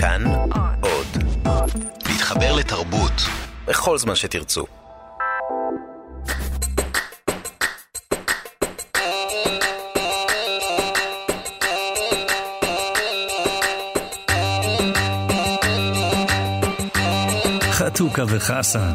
כאן עוד. להתחבר לתרבות בכל זמן שתרצו. חתוכה וחסן.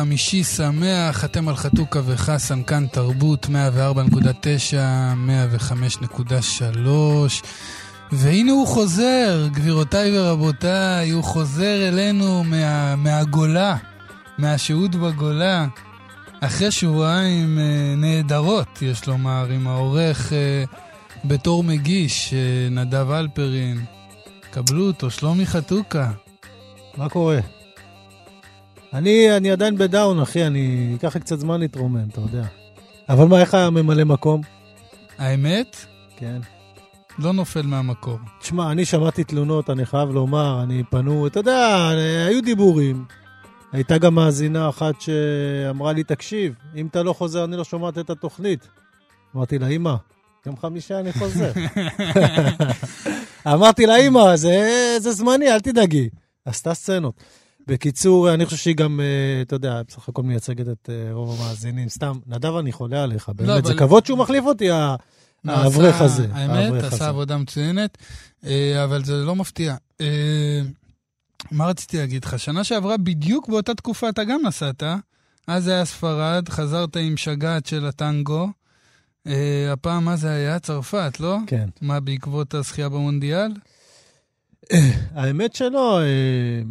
חמישי שמח, אתם על חתוכה וחסן, כאן תרבות 104.9, 105.3 והנה הוא חוזר, גבירותיי ורבותיי, הוא חוזר אלינו מה, מהגולה, מהשהות בגולה, אחרי שבועיים אה, נהדרות, יש לומר, עם העורך אה, בתור מגיש, אה, נדב אלפרין. קבלו אותו, שלומי חתוכה. מה קורה? אני, אני עדיין בדאון, אחי, אני אקח לי קצת זמן להתרומם, אתה יודע. אבל מה, איך היה ממלא מקום? האמת? כן. לא נופל מהמקור. תשמע, אני שמעתי תלונות, אני חייב לומר, אני פנו, אתה יודע, היו דיבורים. הייתה גם מאזינה אחת שאמרה לי, תקשיב, אם אתה לא חוזר, אני לא שומעת את התוכנית. אמרתי לה, אמא, יום חמישה אני חוזר. אמרתי לה, אמא, זה, זה זמני, אל תדאגי. עשתה סצנות. בקיצור, אני חושב שהיא גם, אה, אתה יודע, בסך הכל מייצגת את אה, רוב המאזינים. סתם, נדב, אני חולה עליך, באמת, לא, אבל... זה כבוד שהוא מחליף אותי, האברך הזה. האמת, עשה עבודה מצוינת, אה, אבל זה לא מפתיע. מה רציתי להגיד לך? שנה שעברה, בדיוק באותה תקופה אתה גם נסעת. אז היה ספרד, חזרת עם שגעת של הטנגו. הפעם מה זה היה? צרפת, לא? כן. מה, בעקבות הזכייה במונדיאל? האמת שלא, אה,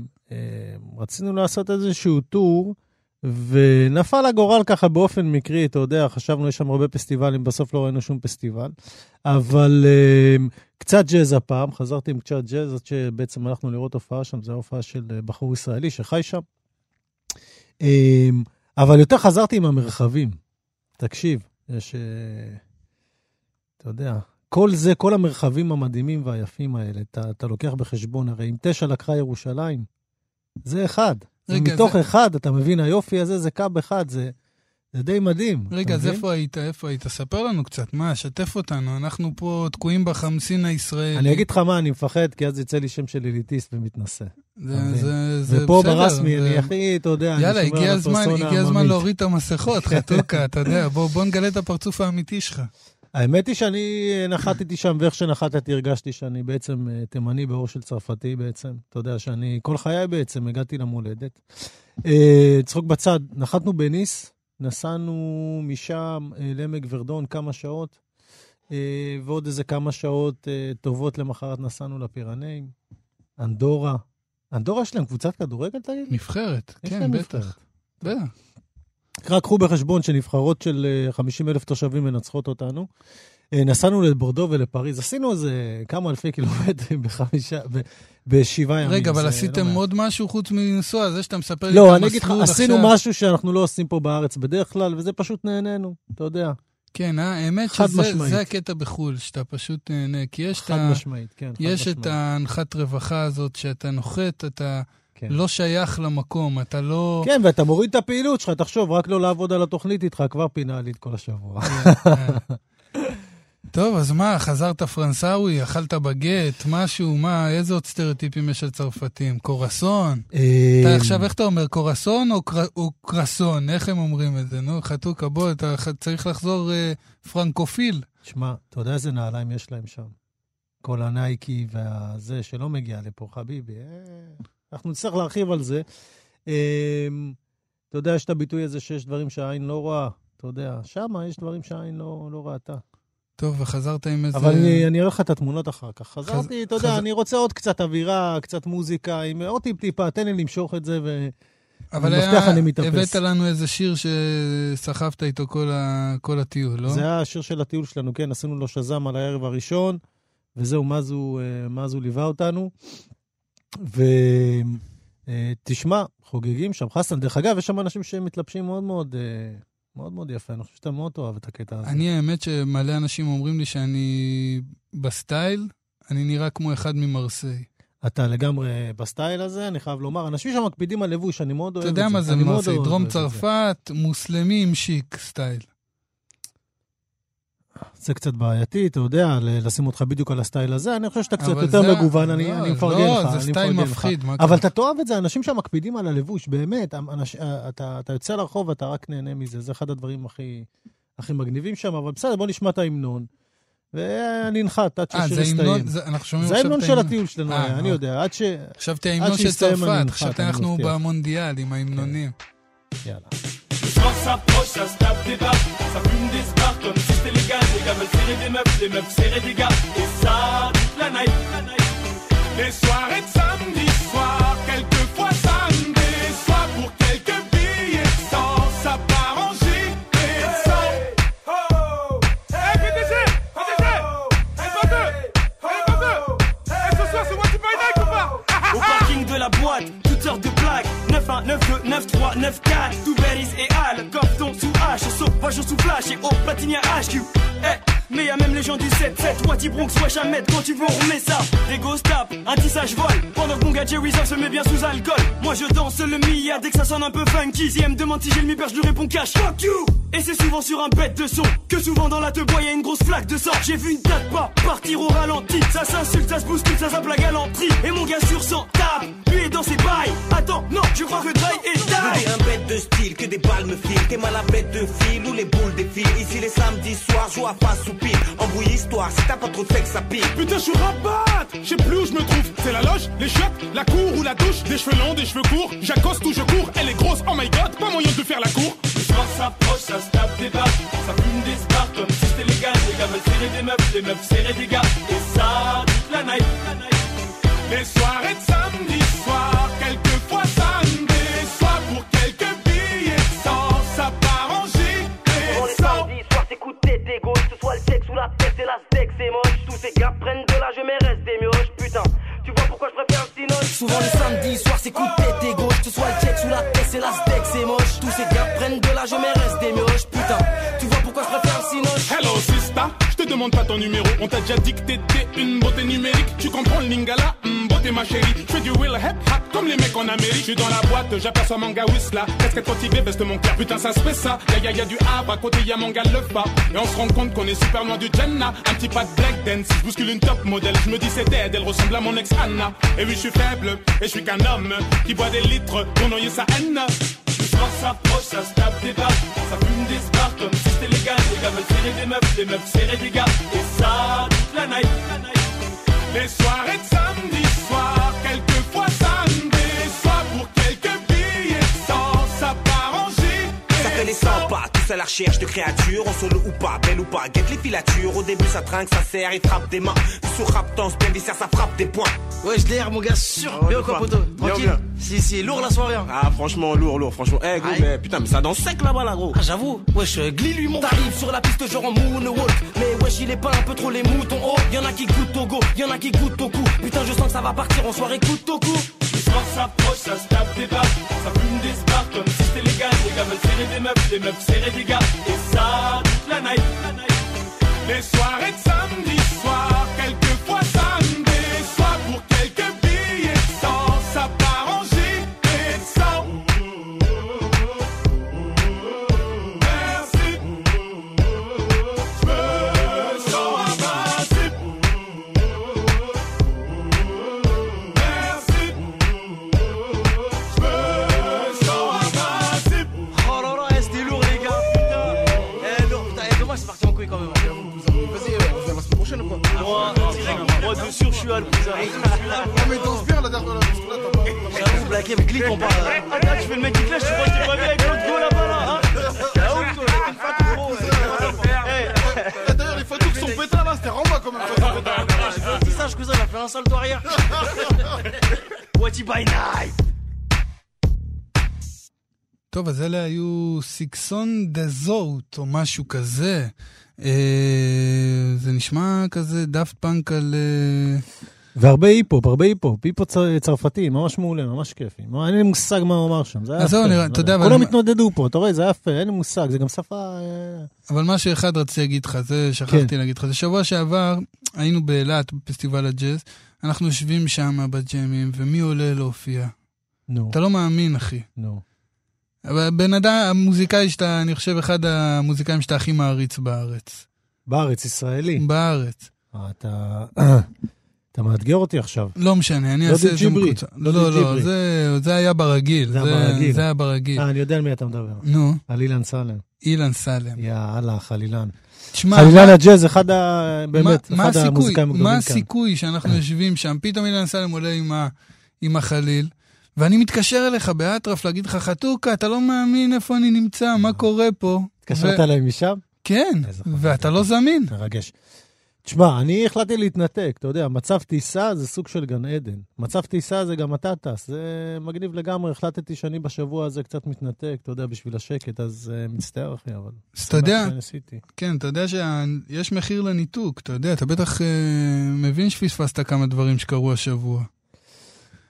רצינו לעשות איזשהו טור, ונפל הגורל ככה באופן מקרי, אתה יודע, חשבנו, יש שם הרבה פסטיבלים, בסוף לא ראינו שום פסטיבל. אבל uh, קצת ג'אז הפעם, חזרתי עם קצת ג'אז, עד שבעצם הלכנו לראות הופעה שם, זו הופעה של אה, בחור ישראלי שחי שם. אבל יותר חזרתי עם המרחבים. תקשיב, יש... אתה יודע, כל זה, כל המרחבים המדהימים והיפים האלה, אתה, אתה לוקח בחשבון, הרי אם תשע לקחה ירושלים, זה אחד. רגע, מתוך זה... אחד, אתה מבין, היופי הזה זה קאב אחד, זה, זה די מדהים. רגע, אז איפה היית? איפה היית? ספר לנו קצת, מה, שתף אותנו, אנחנו פה תקועים בחמסין הישראלי. אני אגיד לך מה, אני מפחד, כי אז יצא לי שם של אליטיסט ומתנשא. זה, זה, זה ופה בסדר. ופה ברסמי, זה... אני הכי, אתה יודע, יאללה, אני שומר על הפרסונה העממית. יאללה, הגיע הזמן להוריד את המסכות, חתוכה, אתה יודע, בוא, בוא נגלה את הפרצוף האמיתי שלך. האמת היא שאני נחתתי שם, ואיך שנחתתי הרגשתי שאני בעצם אה, תימני באור של צרפתי בעצם. אתה יודע שאני, כל חיי בעצם הגעתי למולדת. אה, צחוק בצד, נחתנו בניס, נסענו משם אה, לעמק ורדון כמה שעות, ועוד איזה כמה שעות טובות למחרת נסענו לפירנאים. אנדורה. אנדורה יש להם קבוצת כדורגל, תגיד? נבחרת, כן, בטח. בטח. רק קחו בחשבון שנבחרות של 50 אה, אלף תושבים מנצחות אותנו. אה, נסענו לבורדו ולפריז, עשינו איזה כמה אלפי קילומטרים בחמישה, ב, בשבעה ימים. רגע, אבל עשיתם לא עוד משהו חוץ מלנסוע? זה שאתה מספר לי לא, את המסלול עכשיו... לא, אני אגיד לך, עשינו משהו שאנחנו לא עושים פה בארץ בדרך כלל, וזה פשוט נהנינו, אתה יודע. כן, אה? האמת שזה זה הקטע בחו"ל, שאתה פשוט נהנה. כי יש, חד ה... משמעית, כן, חד יש את ההנחת רווחה הזאת, שאתה נוחת, אתה... כן. לא שייך למקום, אתה לא... כן, ואתה מוריד את הפעילות שלך, תחשוב, רק לא לעבוד על התוכנית איתך, כבר פינה לי את כל השבוע. כן, כן. טוב, אז מה, חזרת פרנסאווי, אכלת בגט, משהו, מה, איזה עוד סטריאוטיפים יש על צרפתים? קורסון? אה, אתה עכשיו, איך אתה אומר, קורסון או קרסון? איך הם אומרים את זה? נו, חתוכה, בוא, אתה צריך לחזור אה, פרנקופיל. שמע, אתה יודע איזה נעליים יש להם שם? כל הנייקי והזה שלא מגיע לפה, חביבי. אה... אנחנו נצטרך להרחיב על זה. אמ, אתה יודע, יש את הביטוי הזה שיש דברים שהעין לא רואה. אתה יודע, שם יש דברים שהעין לא, לא ראתה. טוב, וחזרת עם איזה... אבל אני, אני אראה לך את התמונות אחר כך. חזרתי, חז... אתה יודע, חז... אני רוצה עוד קצת אווירה, קצת מוזיקה, עם עוד טיפ-טיפה, תן לי למשוך את זה, ו... אבל היה, הבאת לנו איזה שיר שסחבת איתו כל, ה, כל הטיול, לא? זה היה השיר של הטיול שלנו, כן, עשינו לו שז"ם על הערב הראשון, וזהו, מזו, אה, מזו ליווה אותנו. ותשמע, חוגגים שם, חסן. דרך אגב, יש שם אנשים שמתלבשים מאוד מאוד, אה, מאוד מאוד יפה, אני חושב שאתה מאוד אוהב את הקטע הזה. אני, האמת שמלא אנשים אומרים לי שאני בסטייל, אני נראה כמו אחד ממרסיי. אתה לגמרי בסטייל הזה, אני חייב לומר. אנשים שם מקפידים על לבוש, אני מאוד אוהב את זה. אתה יודע מה זה מרסיי? דרום. צרפת, מוסלמי עם שיק סטייל. זה קצת בעייתי, אתה יודע, לשים אותך בדיוק על הסטייל הזה. אני חושב שאתה קצת יותר זה- מגוון, אני לא, אני מפרגן לא, לך. זה אני סטייל לך. מפחיד, מה אבל? אתה תאהב את זה, אנשים שם מקפידים על הלבוש, באמת. אנש, אתה, אתה יוצא לרחוב ואתה רק נהנה מזה, זה אחד הדברים הכי, הכי מגניבים שם, אבל בסדר, בוא נשמע את ההמנון. ואני אנחת עד אה, שהשיר זה ההמנון, יסתיים. זה- זה ההמנון של. הטיול שלנו, אה, אני אה. יודע, עד ש... חשבתי ההמנון של צרפת, חשבתי אנחנו. במונדיאל עם ההמנונים. יאללה. Le soir s'approche, ça se tape des barres, ça fume des spars comme si c'était légal. Les gars veulent serrer des meufs, les meufs serrer des gars. Et ça, toute la night. Les soirées de samedi soir, 9, 2, 9, 3, 9, 4. Tout et Al, Gordon sous H, sauvage sous flash et au Platinia HQ. Hey. Eh, mais y'a même les gens du 7-7 Wati Bronx, wesh à mettre quand tu veux on remet ça. Des ghost tap, un tissage vol Pendant que mon gars Jerry se met bien sous alcool. Moi je danse le Mia dès que ça sonne un peu funky. Si elle me demande si j'ai le mi-père je lui réponds cash. Fuck you! Et c'est souvent sur un bête de son. Que souvent dans la te bois y'a une grosse flaque de sang. J'ai vu une date pas partir au ralenti. Ça s'insulte, ça se bouscule, ça zappe la galanterie. Et mon gars sur 100 tape, lui est dans ses bails. Attends, non, je crois que Dry est die. un bête de style, que des balles me filent. T'es mal à bête de fil ou les boules défilent. Ici les samedis soirs, joue à face ou pile. Embrouille histoire, si t'as pas trop de sexe, ça pile. Putain, je suis rabat Je sais plus où je me trouve. C'est la loge, les chiottes, la cour ou la douche. Des cheveux longs, des cheveux courts. J'accoste ou je cours. Elle est grosse, oh my god, pas moyen de faire la cour. Le soir s'approche, ça se tape des barres. Ça fume des spars comme si c'était légal. Les gars veulent serrer des meufs, les meufs serrer des gars. Et ça, toute la night. Les soirées de samedi la tête, c'est la steak, c'est moche. Tous ces gars prennent de l'âge, mais restent des mioches. Putain, tu vois pourquoi je préfère le cinoche Souvent le samedi soir c'est coup de tête et gauche Que ce soit le check sous la tête c'est la steak c'est moche Tous ces gars prennent de l'âge mais restent des mioches Putain tu vois pourquoi je préfère le cinoche Hello sister, je te demande pas ton numéro. On t'a déjà dit que t'étais une beauté numérique. Tu comprends le lingala, hmm, ma chérie. Je fais du will hip hop comme les mecs en Amérique. Je suis dans la boîte, j'aperçois manga Whistla. Casquette motivée, veste mon clair. Putain, ça se fait ça. Y'a y'a y'a du Havre, à côté y'a manga le pas. Et on se rend compte qu'on est super loin du Jenna. Un petit pas de black dance. Bouscule une top modèle. Je me dis c'est dead, elle ressemble à mon ex Anna. Et oui, je suis faible, et je suis qu'un homme qui boit des litres pour noyer sa haine. Soir s'approche, ça se tape des barres, ça fume des spars comme si c'était légal. Les gars veulent serrer des meufs, les meufs serrer des gars. Et ça, toute la night. Les soirées de samedi tous à la recherche de créatures, en solo ou pas, belle ou pas, guette les filatures. Au début ça trinque, ça serre, il frappe des mains. Sous raptance, bien viscère, ça frappe des points. Wesh DR mon gars sûr ouais, Bien ou quoi Bien, Tranquille bien. Si si lourd la soirée hein. Ah franchement lourd lourd franchement Eh gros Aïe. mais putain mais ça danse sec là-bas là gros Ah j'avoue, wesh, euh, glis lui mon T'arrives sur la piste genre en moonwalk Mais wesh il est pas un peu trop les moutons Oh, y'en a qui goûtent au go, y'en a qui goûtent au cou Putain je sens que ça va partir en soirée coup au cou soir s'approche, ça se tape des barres, ça fume des spars comme si c'était légal. Les gars veulent serrer des meufs, les meufs serrer des gars. Et ça, toute la night. Les soirées de samedi soir, dommage c'est parti en couille quand même. Vas-y on vient la semaine prochaine ou quoi. Moi, moi de sûr je suis à Non mais danse bien la dernière parce que là t'as pas. J'avoue, clique on parle Attends, tu fais le mec qui clash, tu crois t'es pas bien avec l'autre go là-bas là hein. Ah ouf toi, t'es une gros Eh, D'ailleurs les photos qui sont pétales là c'était Ramba quand même. J'ai fait un petit sage cousin, il a fait un salto arrière. Whatty by night טוב, אז אלה היו Sexion d'Assaut, או משהו כזה. אה, זה נשמע כזה דאפט פאנק על, אה, והרבה היפ-הופ, הרבה היפ-הופ, היפ-הופ צר- צרפתי, ממש מעולה, ממש כיפי. מה- אין לי מושג מה הוא אמר שם, זה היה יפה. לא אתה יודע, אבל כולם התנודדו פה, אתה רואה, זה היה יפה, אין לי מושג, זה גם שפה... אה, אבל משהו אחד רציתי להגיד לך, זה שכחתי כן. להגיד לך. זה שבוע שעבר, היינו באילת, בפסטיבל הג'אז, אנחנו יושבים שם בג'מים, ומי עולה להופיע? נו, אתה לא מאמין, אחי. נו. אבל בן אדם, המוזיקאי שאתה, אני חושב, אחד המוזיקאים שאתה הכי מעריץ בארץ. בארץ, ישראלי. בארץ. אה, אתה... אתה מאתגר אותי עכשיו. לא משנה, אני לא אעשה את זה מקוצר. לא לא, לא. זה- היה ברגיל. זה היה ברגיל. זה היה ברגיל. אה, אני יודע על מי אתה מדבר. נו, על אילן סלם. אילן סלם. יאללה, חלילן. תשמע, חלילן הג'אז, אחד ה... באמת, מה- מה אחד המוזיקאים הגדולים מה כאן. הסיכוי שאנחנו יושבים שם, פתאום אילן סלם עולה עם החליל, ואני מתקשר אליך באטרף להגיד לך, חתוקה, אתה לא מאמין איפה אני נמצא, מה קורה פה? התקשרת אליי משם? כן. ואתה לא זמין. מרגש. תשמע, אני החלטתי להתנתק, אתה יודע, מצב טיסה זה סוג של גן עדן. מצב טיסה זה גם אתה טס, זה מגניב לגמרי. החלטתי שאני בשבוע הזה קצת מתנתק, אתה יודע, בשביל השקט, אז uh, מצטער, אחי, אבל... אז אתה יודע. כן, אתה יודע שיש מחיר לניתוק, אתה יודע, אתה בטח אה, מבין שפספסת כמה דברים שקרו השבוע.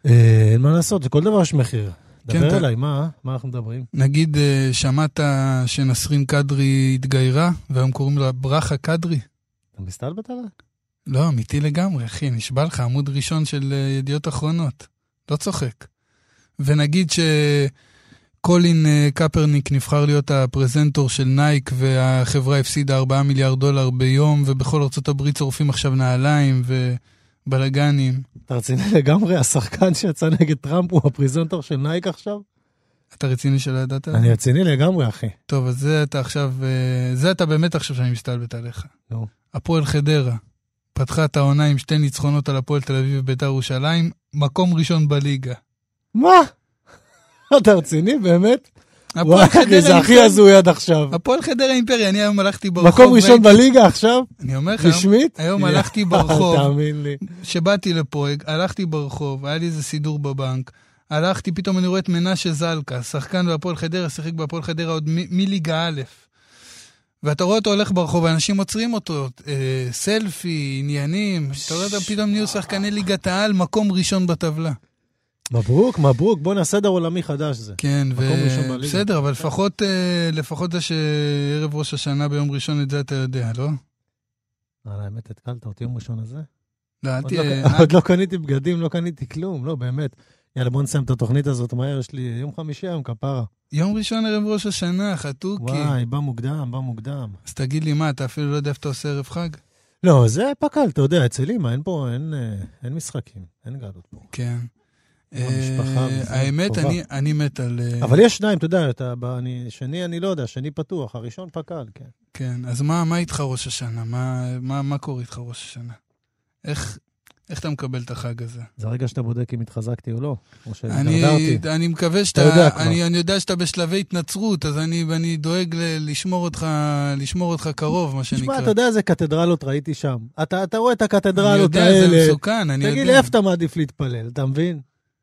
אה, אין מה לעשות, לכל דבר יש מחיר. כן, דבר אליי, מה? מה אנחנו מדברים? נגיד, אה, שמעת שנסרין קדרי התגיירה, והיום קוראים לה ברכה קדרי? אתה מסתלבט עליי? לא, אמיתי לגמרי, אחי, נשבע לך, עמוד ראשון של אה, ידיעות אחרונות. לא צוחק. ונגיד שקולין קפרניק נבחר להיות הפרזנטור של נייק, והחברה הפסידה 4 מיליארד דולר ביום, ובכל ארצות הברית שורפים עכשיו נעליים ובלאגנים. אתה רציני לגמרי? השחקן שיצא נגד טראמפ הוא הפריזנטור של נייק עכשיו? אתה רציני שלא ידעת? אני רציני לגמרי, אחי. טוב, אז זה אתה עכשיו, אה, זה אתה באמת עכשיו שאני מסתלבט עליך. נו. הפועל חדרה פתחה את העונה עם שתי ניצחונות על הפועל תל אביב וביתר ירושלים, מקום ראשון בליגה. מה? אתה רציני, באמת? הפועל וואי, זה הכי. הזוי עד עכשיו. הפועל חדרה אימפריה, אני היום הלכתי ברחוב. מקום ראשון בליגה עכשיו? אני אומר לך, רשמית? היום הלכתי ברחוב. תאמין לי. שבאתי לפה, הלכתי ברחוב, היה לי איזה סידור בבנק, הלכתי, פתאום אני רואה את מנשה זלקה, שחקן בהפועל חדרה, שיחק בהפועל חדרה עוד מליגה א'. ואתה רואה אותו הולך ברחוב, ואנשים עוצרים אותו, אה, סלפי, עניינים, אתה רואה אותם פתאום נהיו שחקני ליגת העל, מקום ראשון בטבלה. מברוק, מברוק, בוא נעשה סדר עולמי חדש זה. כן, בליגה. בסדר, אבל לפחות, אה, לפחות זה שערב ראש השנה ביום ראשון, את זה אתה יודע, לא? על האמת, התקלת אותי יום ראשון הזה? לא, אל עוד לא- תהיה... עוד לא קניתי בגדים, לא קניתי כלום, לא, באמת. יאללה, בוא נסיים את התוכנית הזאת מהר, יש לי יום חמישי היום, כפרה. יום ראשון ערב ראש השנה, חתוכי. וואי, בא מוקדם, בא מוקדם. אז תגיד לי, מה, אתה אפילו לא יודע איפה אתה עושה ערב חג? לא, זה פק"ל, אתה יודע, אצל אמא, אין פה, אין, אה, אין משחקים, אין גלות פה. כן. המשפחה אה, האמת. אני- אני מת על... אה, אבל יש שניים, אתה יודע, אתה, אני, שני אני לא יודע, שני פתוח, הראשון פק"ל, כן. כן, אז מה מה איתך ראש השנה? מה- מה מה קורה איתך ראש השנה? איך איך אתה מקבל את החג הזה? זה הרגע שאתה בודק אם התחזקתי או לא, או אני, שהתדרדרתי. אני מקווה יודע שאתה, כבר. אני, אני יודע שאתה בשלבי התנצרות, אז אני, אני דואג ל, לשמור אותך, לשמור אותך קרוב, מה שנקרא. תשמע, אתה יודע איזה קתדרלות ראיתי שם. אתה, אתה רואה את אני הקתדרלות יודע, זה האלה. מסוכן, אני תגיד יודע. לי, איפה אתה מעדיף להתפלל, אתה מבין?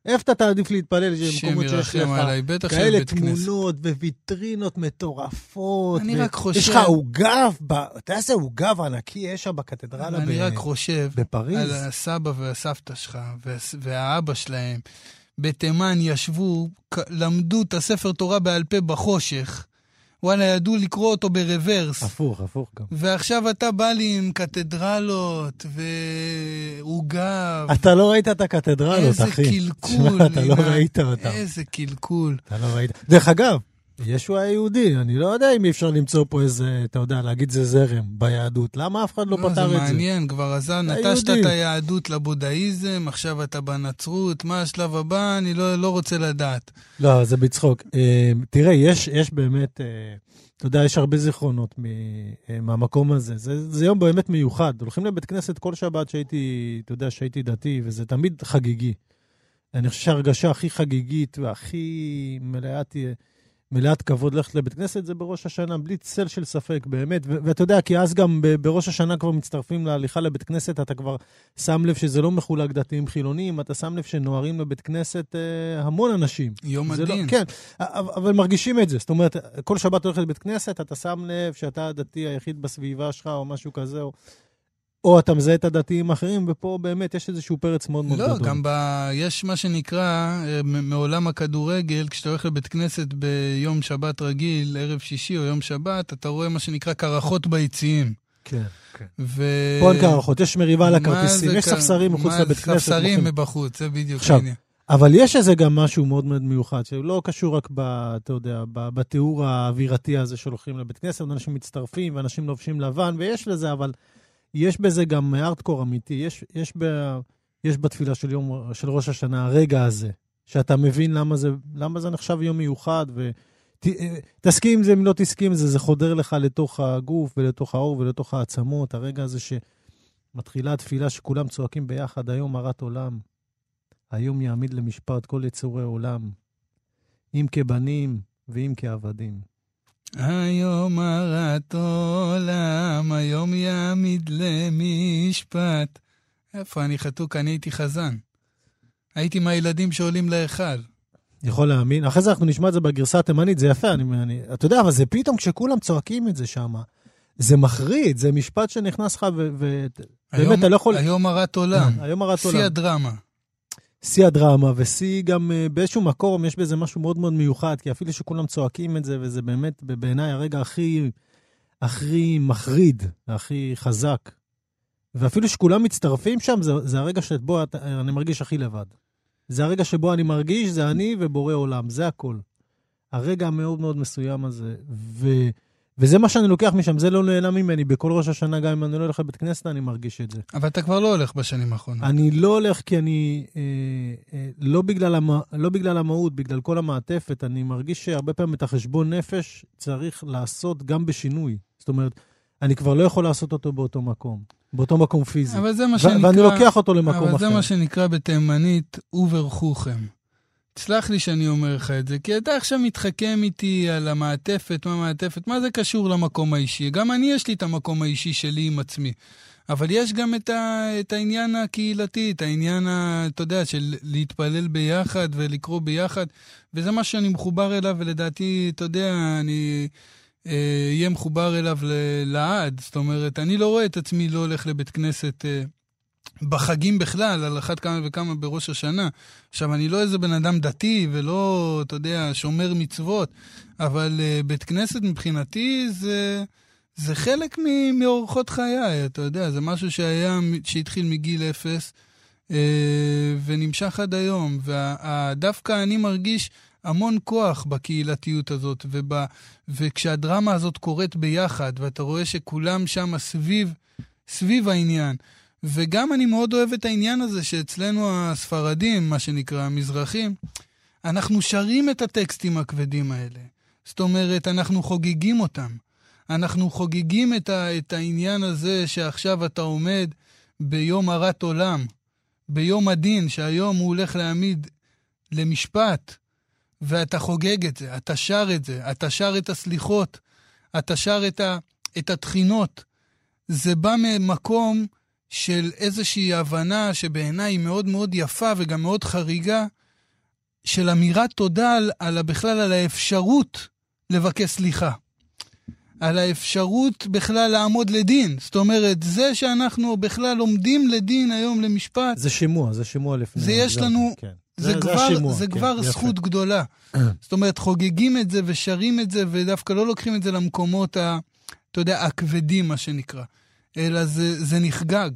איפה אתה תעדיף להתפלל במקומות שיש לך עליי, בטח של כאלה בית כנסת. תמונות וויטרינות מטורפות. אני ו- רק חושב- יש לך עוגב, ב- אתה יודע איזה עוגב ענקי יש שם בקתדרלה אני ב- רק חושב בפריז? על הסבא והסבתא שלך והאבא שלהם. בתימן ישבו, למדו את הספר תורה בעל פה בחושך. וואלה, ידעו לקרוא אותו ברוורס. הפוך, הפוך גם. ועכשיו אתה בא לי עם קתדרלות ועוגב. אתה לא ראית את הקתדרלות, איזה אחי. קלקול. תשמע, אתה לא. ראית אותם. איזה קלקול. אתה לא ראית. דרך אגב, ישו היה יהודי, אני לא יודע אם אי אפשר למצוא פה איזה, אתה יודע, להגיד זה זרם ביהדות. למה אף אחד לא לא, זה פתר את זה? מעניין, כבר עזר, אתה נטשת. את היהדות לבודהיזם, עכשיו אתה בנצרות, מה השלב הבא? אני לא, לא רוצה לדעת. לא, זה בצחוק. אה, תראה, יש, יש באמת, אה, אתה יודע, יש הרבה זיכרונות מ, מהמקום הזה. זה, זה יום באמת מיוחד. הולכים לבית כנסת כל שבת שהייתי, אתה יודע, שהייתי דתי, וזה תמיד חגיגי. אני חושב שההרגשה הכי חגיגית והכי מלאת, מלאת כבוד ללכת לבית כנסת זה בראש השנה, בלי צל של ספק, באמת. ואתה יודע, כי אז גם בראש השנה כבר מצטרפים להליכה לבית כנסת, אתה כבר שם לב שזה לא מחולק דתיים חילונים, אתה שם לב שנוהרים לבית כנסת אה, המון אנשים. יום לא, הדין. כן, אבל אבל מרגישים את זה. זאת אומרת, כל שבת הולך לבית כנסת, אתה שם לב שאתה הדתי היחיד בסביבה שלך, או משהו כזה, או, או אתה מזהה את הדתיים האחרים, ופה באמת יש איזשהו פרץ מאוד מאוד לא, גדול. גם ב... יש מה שנקרא, אה, מעולם הכדורגל, כשאתה הולך לבית כנסת ביום שבת רגיל, ערב שישי או יום שבת, אתה רואה מה שנקרא קרחות ביציעים. כן, כן. ו... פה אין קרחות, יש מריבה על הכרטיסים, יש כ- ספסרים מחוץ מה, לבית כנסת. ספסרים. מבחוץ, זה בדיוק עכשיו, העניין. אבל יש איזה גם משהו מאוד מאוד מיוחד, שלא קשור רק, ב, אתה יודע, ב, בתיאור האווירתי הזה שהולכים לבית כנסת, אנשים מצטרפים ואנשים לובשים לבן, ויש לזה, אבל יש בזה גם ארטקור אמיתי. יש, יש, ב, יש בתפילה של יום, של ראש השנה הרגע הזה, שאתה מבין למה זה, למה זה נחשב יום מיוחד, ותסכים עם זה, אם לא תסכים עם זה, זה חודר לך לתוך הגוף ולתוך האור ולתוך העצמות, הרגע הזה שמתחילה התפילה שכולם צועקים ביחד, היום הרת עולם. היום יעמיד למשפט כל יצורי עולם, אם כבנים ואם כעבדים. היום הרת עולם, היום יעמיד למשפט. איפה אני חתוק? אני הייתי חזן. הייתי מהילדים שעולים להיכל. יכול להאמין. אחרי זה אנחנו נשמע את זה בגרסה התימנית, זה יפה, אני, אני, אתה יודע, אבל זה פתאום כשכולם צועקים את זה שם, זה מחריד, זה משפט שנכנס לך, ובאמת, אתה לא יכול... היום הרת עולם. היום הרת עולם. שיא הדרמה. שיא הדרמה, ושיא גם אה, באיזשהו מקום, יש בזה משהו מאוד מאוד מיוחד, כי אפילו שכולם צועקים את זה, וזה באמת בעיניי הרגע הכי, הכי מחריד, הכי חזק. ואפילו שכולם מצטרפים שם, זה, זה הרגע שבו אני מרגיש הכי לבד. זה הרגע שבו אני מרגיש, זה אני ובורא עולם, זה הכל. הרגע המאוד מאוד מסוים הזה. ו, וזה מה שאני לוקח משם, זה לא נעלם ממני. בכל ראש השנה, גם אם אני לא הולך לבית כנסת, אני מרגיש את זה. אבל אתה כבר לא הולך בשנים האחרונות. אני לא הולך כי אני, אה, אה, לא, בגלל המ, לא בגלל המהות, בגלל כל המעטפת, אני מרגיש שהרבה פעמים את החשבון נפש צריך לעשות גם בשינוי. זאת אומרת, אני כבר לא יכול לעשות אותו באותו מקום, באותו מקום פיזי. אבל זה מה שנקרא... ואני לוקח אותו למקום אבל אחר. זה מה שנקרא בתימנית וברכוכם. תסלח לי שאני אומר לך את זה, כי אתה עכשיו מתחכם איתי על המעטפת, מה המעטפת, מה זה קשור למקום האישי? גם אני, יש לי את המקום האישי שלי עם עצמי. אבל יש גם את, ה, את העניין הקהילתי, את העניין, ה, אתה יודע, של להתפלל ביחד ולקרוא ביחד, וזה מה שאני מחובר אליו, ולדעתי, אתה יודע, אני אה, אהיה מחובר אליו ל- לעד. זאת אומרת, אני לא רואה את עצמי לא הולך לבית כנסת אה, בחגים בכלל, על אחת כמה וכמה בראש השנה. עכשיו, אני לא איזה בן אדם דתי ולא, אתה יודע, שומר מצוות, אבל uh, בית כנסת מבחינתי זה, זה חלק מאורחות חיי, אתה יודע, זה משהו שהיה, שהתחיל מגיל אפס uh, ונמשך עד היום. ודווקא אני מרגיש המון כוח בקהילתיות הזאת, וב, וכשהדרמה הזאת קורית ביחד, ואתה רואה שכולם שם סביב, סביב העניין. וגם אני מאוד אוהב את העניין הזה שאצלנו הספרדים, מה שנקרא המזרחים, אנחנו שרים את הטקסטים הכבדים האלה. זאת אומרת, אנחנו חוגגים אותם. אנחנו חוגגים את, ה, את העניין הזה שעכשיו אתה עומד ביום הרת עולם, ביום הדין, שהיום הוא הולך להעמיד למשפט, ואתה חוגג את זה, אתה שר את זה, אתה שר את הסליחות, אתה שר את, ה, את התחינות. זה בא ממקום של איזושהי הבנה שבעיניי היא מאוד מאוד יפה וגם מאוד חריגה, של אמירת תודה על, על בכלל על האפשרות לבקש סליחה. על האפשרות בכלל לעמוד לדין. זאת אומרת, זה שאנחנו בכלל עומדים לדין היום למשפט, זה שימוע, זה שימוע לפני. זה יש לנו, כן. זה, זה כבר, השימוע, זה כן, כבר יפה. זכות גדולה. זאת אומרת, חוגגים את זה ושרים את זה, ודווקא לא לוקחים את זה למקומות, ה, אתה יודע, הכבדים, מה שנקרא, אלא זה, זה נחגג.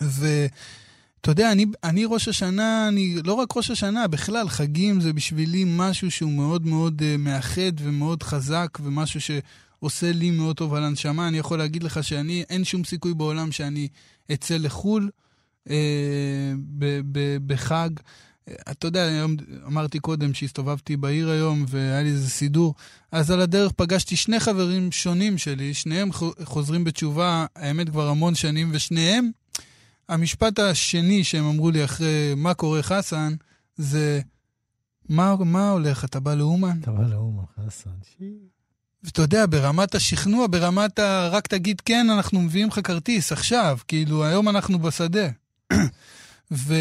ואתה יודע, אני, אני ראש השנה, אני לא רק ראש השנה, בכלל, חגים זה בשבילי משהו שהוא מאוד מאוד uh, מאחד ומאוד חזק, ומשהו שעושה לי מאוד טוב על הנשמה. אני יכול להגיד לך שאני, אין שום סיכוי בעולם שאני אצא לחו"ל uh, ב- ב- בחג. אתה יודע, היום אמרתי קודם שהסתובבתי בעיר היום והיה לי איזה סידור, אז על הדרך פגשתי שני חברים שונים שלי, שניהם חוזרים בתשובה, האמת כבר המון שנים, ושניהם, המשפט השני שהם אמרו לי אחרי מה קורה חסן, זה מה, מה הולך, אתה בא לאומן? אתה בא לאומן, חסן. ואתה יודע, ברמת השכנוע, ברמת ה... רק תגיד כן, אנחנו מביאים לך כרטיס עכשיו, כאילו, היום אנחנו בשדה. ו...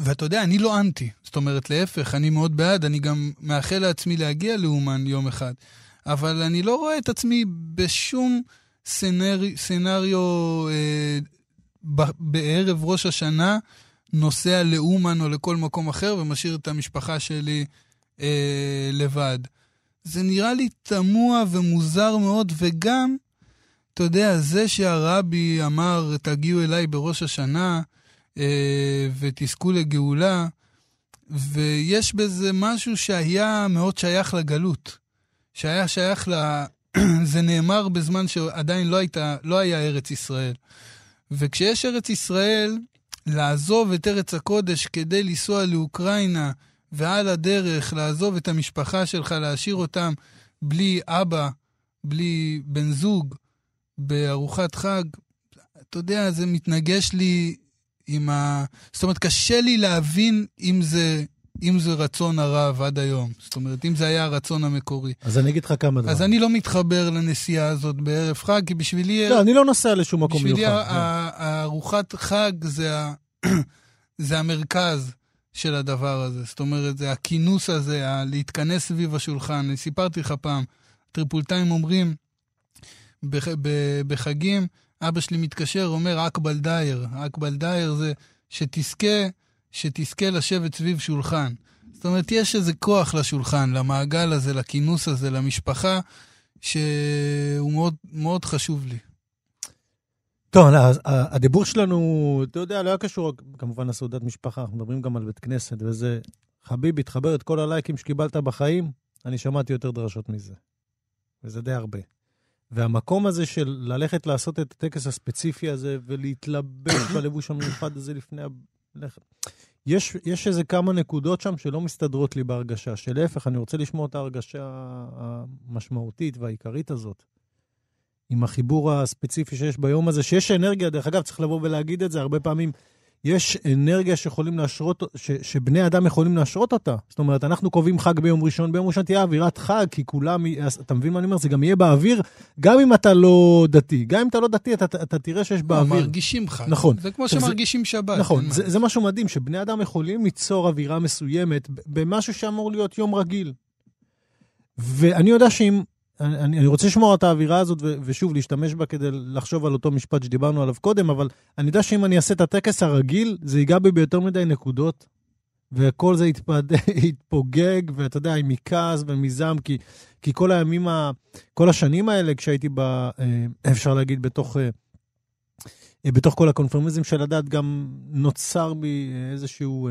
ואתה יודע, אני לא אנטי. זאת אומרת, להפך, אני מאוד בעד, אני גם מאחל לעצמי להגיע לאומן יום אחד. אבל אני לא רואה את עצמי בשום סנרי, סנריו אה, ב- בערב ראש השנה, נוסע לאומן או לכל מקום אחר ומשאיר את המשפחה שלי אה, לבד. זה נראה לי תמוה ומוזר מאוד, וגם, אתה יודע, זה שהרבי אמר, תגיעו אליי בראש השנה ותזכו לגאולה, ויש בזה משהו שהיה מאוד שייך לגלות. שהיה שייך ל... זה נאמר בזמן שעדיין לא, הייתה, לא היה ארץ ישראל. וכשיש ארץ ישראל, לעזוב את ארץ הקודש כדי לנסוע לאוקראינה, ועל הדרך לעזוב את המשפחה שלך, להשאיר אותם בלי אבא, בלי בן זוג, בארוחת חג, אתה יודע, זה מתנגש לי עם ה... זאת אומרת, קשה לי להבין אם זה, אם זה רצון הרב עד היום. זאת אומרת, אם זה היה הרצון המקורי. אז אני אגיד לך כמה דברים. אז אני לא מתחבר לנסיעה הזאת בערב חג, כי בשבילי... לא, אני לא נוסע לשום מקום מיוחד. בשבילי. הארוחת חג זה, ה... זה המרכז של הדבר הזה. זאת אומרת, זה הכינוס הזה, ה... להתכנס סביב השולחן. אני סיפרתי לך פעם, טריפולטאים אומרים בח... בחגים, אבא שלי מתקשר, אומר אקבל דייר. אקבל דייר זה שתזכה, שתזכה לשבת סביב שולחן. זאת אומרת, יש איזה כוח לשולחן, למעגל הזה, לכינוס הזה, למשפחה, שהוא מאוד, מאוד חשוב לי. טוב, אז הדיבור שלנו, אתה יודע, לא היה קשור כמובן לסעודת משפחה, אנחנו מדברים גם על בית כנסת, וזה, חביבי, תחבר את כל הלייקים שקיבלת בחיים, אני שמעתי יותר דרשות מזה. וזה די הרבה. והמקום הזה של ללכת לעשות את הטקס הספציפי הזה ולהתלבש בלבוש המיוחד הזה לפני ה... יש, יש איזה כמה נקודות שם שלא מסתדרות לי בהרגשה, שלהפך, אני רוצה לשמוע את ההרגשה המשמעותית והעיקרית הזאת. עם החיבור הספציפי שיש ביום הזה, שיש אנרגיה, דרך אגב, צריך לבוא ולהגיד את זה, הרבה פעמים יש אנרגיה שיכולים להשרות, ש, שבני אדם יכולים להשרות אותה. זאת אומרת, אנחנו קובעים חג ביום ראשון, ביום ראשון תהיה אווירת חג, כי כולם, אתה מבין מה אני אומר? זה גם יהיה באוויר, גם אם אתה לא דתי. גם אם אתה לא דתי, אתה, אתה תראה שיש באוויר. מרגישים חג. נכון. זה כמו שמרגישים זה, שבת. נכון, זה, זה משהו מדהים, שבני אדם יכולים ליצור אווירה מסוימת במשהו שאמור להיות יום רגיל. ואני יודע שאם אני, אני רוצה לשמור את האווירה הזאת, ו, ושוב, להשתמש בה כדי לחשוב על אותו משפט שדיברנו עליו קודם, אבל אני יודע שאם אני אעשה את הטקס הרגיל, זה ייגע בי ביותר מדי נקודות, וכל זה יתפד... יתפוגג, ואתה יודע, מכעס ומזעם, כי, כי כל הימים, ה, כל השנים האלה, כשהייתי ב... אה, אפשר להגיד, בתוך... אה, בתוך כל הקונפרמיזם של הדת, גם נוצר בי איזשהו...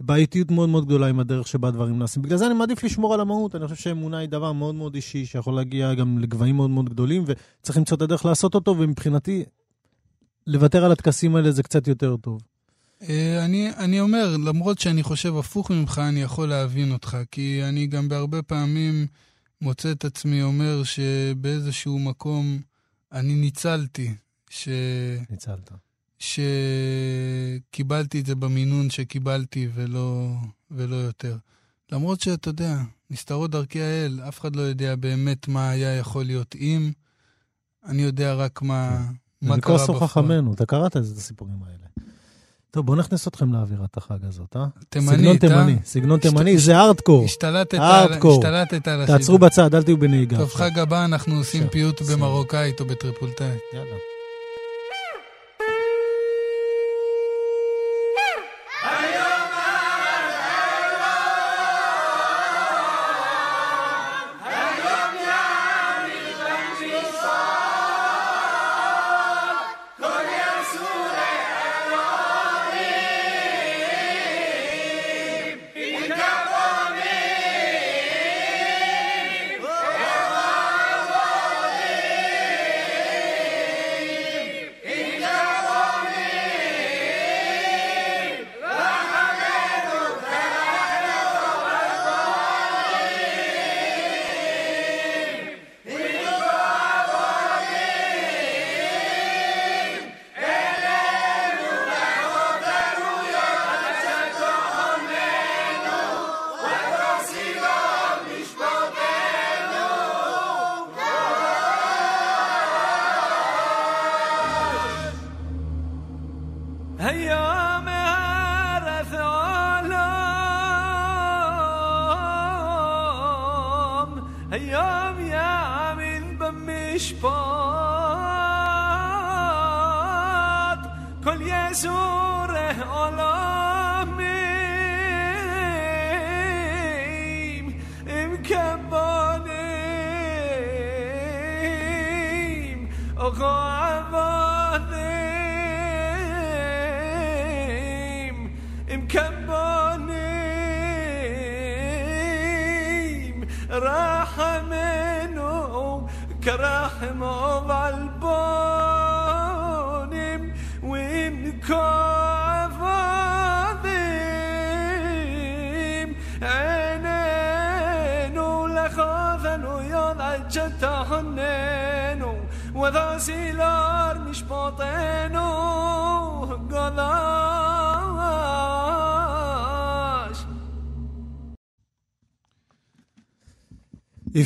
בעייתיות מאוד מאוד גדולה עם הדרך שבה דברים נעשים. בגלל זה אני מעדיף לשמור על המהות, אני חושב שאמונה היא דבר מאוד מאוד אישי, שיכול להגיע גם לגבהים מאוד מאוד גדולים, וצריך למצוא את הדרך לעשות אותו, ומבחינתי, לוותר על הטקסים האלה זה קצת יותר טוב. אני, אני אומר, למרות שאני חושב הפוך ממך, אני יכול להבין אותך, כי אני גם בהרבה פעמים מוצא את עצמי אומר שבאיזשהו מקום אני ניצלתי. ש... ניצלת. שקיבלתי את זה במינון שקיבלתי ולא, ולא יותר. למרות שאתה יודע, נסתרות דרכי האל, אף אחד לא יודע באמת מה היה יכול להיות אם. אני יודע רק מה, מה קרה בפועל. מכוס חכמינו, אתה קראת את הסיפורים האלה. טוב, בוא נכניס אתכם לאווירת החג הזאת, אה? תימנית, סגנון תימני, סגנון תימני, זה ארטקור. השתלטת על השידור. תעצרו בצד, אל תהיו בנהיגה. טוב, חג הבא אנחנו עושים פיוט במרוקאית או בטריפולטאית. יאללה.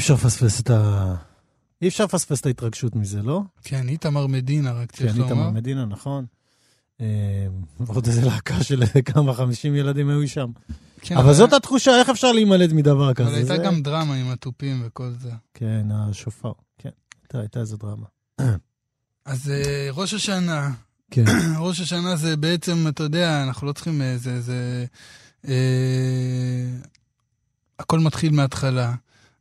אפשר לפספס את ה... אי אפשר לפספס את ההתרגשות מזה, לא? כן, איתמר מדינה, רק צריך כן, לומר. איתמר מדינה, נכון. אה, ועוד איזה להקה של כמה, חמישים ילדים היו שם. כן, אבל זאת התחושה, איך אפשר להימלט מדבר כזה? אבל הייתה גם דרמה עם התופים וכל זה. כן, השופר, כן. הייתה- איזה דרמה. אז אה, ראש השנה, כן. ראש השנה זה בעצם, אתה יודע, אנחנו לא צריכים איזה... זה, אה, הכל מתחיל מההתחלה.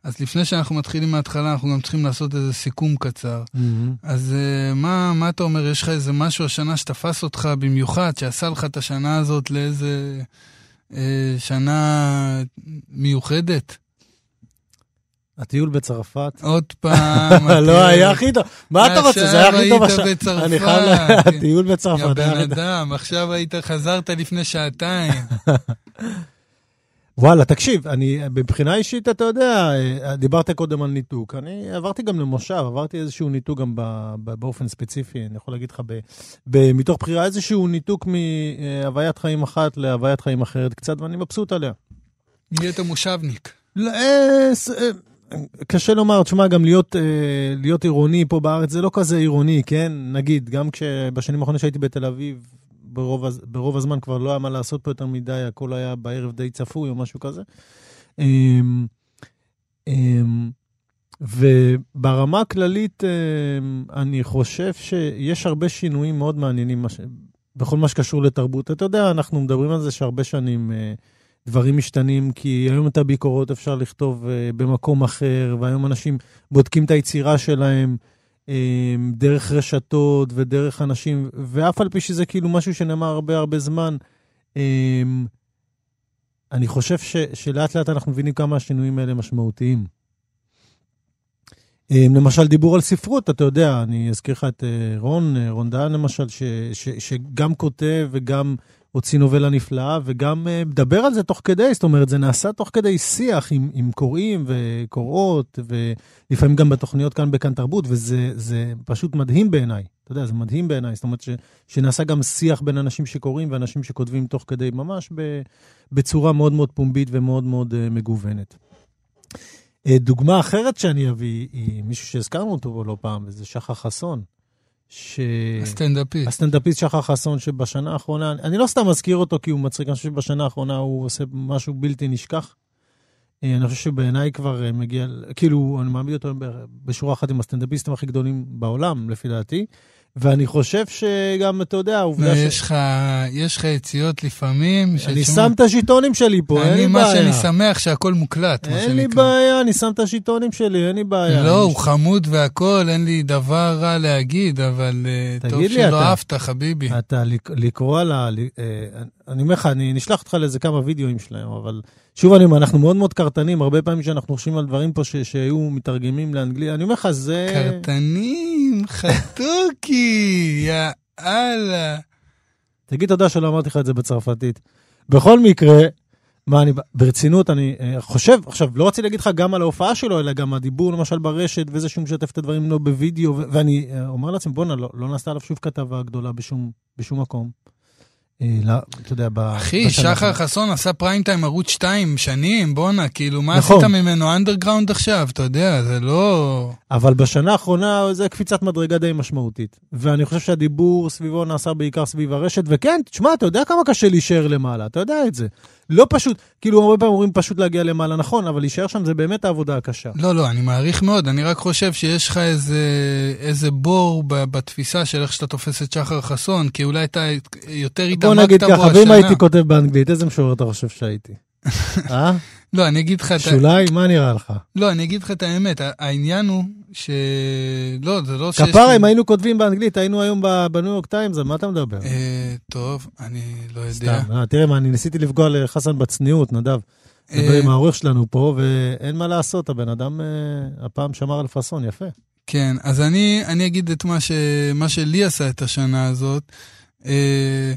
אז לפני שאנחנו מתחילים מההתחלה, אנחנו גם צריכים לעשות איזה סיכום קצר. מהמם. אז אה, מה, מה אתה אומר, יש לך איזה משהו השנה שתפס אותך במיוחד, שעשה לך את השנה הזאת לאיזה אה, שנה מיוחדת? הטיול בצרפת. עוד פעם. לא. היה הכי טוב. מה אתה רוצה? זה היה הכי טוב. עכשיו היית בצרפת. אני חייב ל... כן. הטיול בצרפת. יא בן. אדם, עכשיו היית, חזרת לפני שעתיים. וואלה, תקשיב, אני, מבחינה אישית, אתה יודע, אה, דיברת קודם על ניתוק. אני עברתי גם למושב, עברתי איזשהו ניתוק גם ב, ב, באופן ספציפי, אני יכול להגיד לך, ב, ב, מתוך בחירה, איזשהו ניתוק מהוויית חיים אחת להוויית חיים אחרת קצת, ואני מבסוט עליה. נהיית מושבניק. לא, אה, אה, קשה לומר, תשמע, גם להיות, להיות עירוני פה בארץ זה לא כזה עירוני, כן? נגיד, גם כשבשנים האחרונות שהייתי בתל אביב, ברוב, ברוב הזמן כבר לא היה מה לעשות פה יותר מדי, הכל היה בערב די צפוי או משהו כזה. אמ, אמ, וברמה הכללית, אמ, אני חושב שיש הרבה שינויים מאוד מעניינים מש- בכל מה שקשור לתרבות. אתה יודע, אנחנו מדברים על זה שהרבה שנים אה, דברים משתנים, כי היום את הביקורות אפשר לכתוב אה, במקום אחר, והיום אנשים בודקים את היצירה שלהם דרך רשתות ודרך אנשים, ואף על פי שזה כאילו משהו שנאמר הרבה הרבה זמן, אה, אני חושב ש, שלאט לאט אנחנו מבינים כמה השינויים האלה משמעותיים. אה, למשל, דיבור על ספרות, אתה יודע, אני אזכיר לך את אה, רון, אה, רון דהן למשל, ש, ש, שגם כותב וגם הוציא נובלה נפלאה, וגם אה, מדבר על זה תוך כדי, זאת אומרת, זה נעשה תוך כדי שיח עם, עם קוראים וקוראות, ולפעמים גם בתוכניות כאן בכאן תרבות, וזה זה פשוט מדהים בעיניי. אתה יודע, זה מדהים בעיניי, זאת אומרת ש, שנעשה גם שיח בין אנשים שקוראים ואנשים שכותבים תוך כדי, ממש ב, בצורה מאוד מאוד פומבית ומאוד מאוד uh, מגוונת. Uh, דוגמה אחרת שאני אביא היא מישהו שהזכרנו אותו לא פעם, וזה שחר חסון. ש... הסטנדאפיסט. הסטנדאפיסט שחר חסון, שבשנה האחרונה, אני לא סתם מזכיר אותו כי הוא מצחיק, אני חושב שבשנה האחרונה הוא עושה משהו בלתי נשכח. אה, אני חושב שבעיניי כבר אה, מגיע, כאילו, אני מעמיד אותו בשורה אחת עם הסטנדאפיסטים הכי גדולים בעולם, לפי דעתי. ואני חושב שגם, אתה יודע, העובדה לא, יש לך, יש לך יציאות לפעמים. אני שם את השיטונים שלי פה, אין לי בעיה. מה שאני שמח שהכל מוקלט, מה אין לי שנקרא. בעיה, אני שם את השיטונים שלי, אין לי בעיה. לא, הוא חמוד והכל, אין לי דבר רע להגיד, אבל אה, טוב לי, שלא אהבת, חביבי. אתה לק- לקרוא על ה... אה, אני אומר לך, אני נשלח אותך לאיזה כמה וידאוים שלהם, אבל שוב אני אומר, אנחנו מאוד מאוד קרטנים, הרבה פעמים שאנחנו חושבים על דברים פה ש- שהיו מתרגמים לאנגלית, אני אומר לך, זה... קרטנים, חתוקי, יא אללה. תגיד תודה שלא אמרתי לך את זה בצרפתית. בכל מקרה, מה אני, ברצינות, אני אה, חושב, עכשיו, לא רציתי להגיד לך גם על ההופעה שלו, אלא גם הדיבור למשל ברשת, וזה שהוא משתף את הדברים לא בווידאו, ו- ואני אה, אומר לעצמי, בואנה, לא, לא נעשתה עליו שוב כתבה גדולה בשום, בשום מקום. אה, לא, אתה יודע, ב... אחי, בשנה שחר. חסון עשה פריים טיים ערוץ 2 שנים, בואנה, כאילו, מה נכון. עשית ממנו אנדרגראונד עכשיו? אתה יודע, זה לא... אבל בשנה האחרונה זה קפיצת מדרגה די משמעותית. ואני חושב שהדיבור סביבו נעשה בעיקר סביב הרשת, וכן, תשמע, אתה יודע כמה קשה להישאר למעלה, אתה יודע את זה. לא פשוט, כאילו הרבה פעמים אומרים פשוט להגיע למעלה, נכון, אבל להישאר שם זה באמת העבודה הקשה. לא, לא, אני מעריך מאוד, אני רק חושב שיש לך איזה, איזה בור בתפיסה של איך שאתה תופס את שחר חסון, כי אולי אתה יותר בוא נגיד ככה. ואם הייתי כותב באנגלית, איזה משורר אתה חושב שהייתי? אה? לא, אני אגיד לך. שוליים? מה נראה לך? לא, אני אגיד לך את האמת, העניין הוא ש... לא, זה לא שיש... כפרה, אם היינו כותבים באנגלית, היינו היום בניו יורק טיימס, על מה אתה מדבר? אה, טוב, אני לא יודע. סתם, אה, תראה מה, אני ניסיתי לפגוע לחסן בצניעות, נדב. אה, דבר עם העורך שלנו פה, ואין מה לעשות, הבן אדם אה, הפעם שמר על פאסון, יפה. כן, אז אני, אני אגיד את מה, ש, מה שלי עשה את השנה הזאת. אה,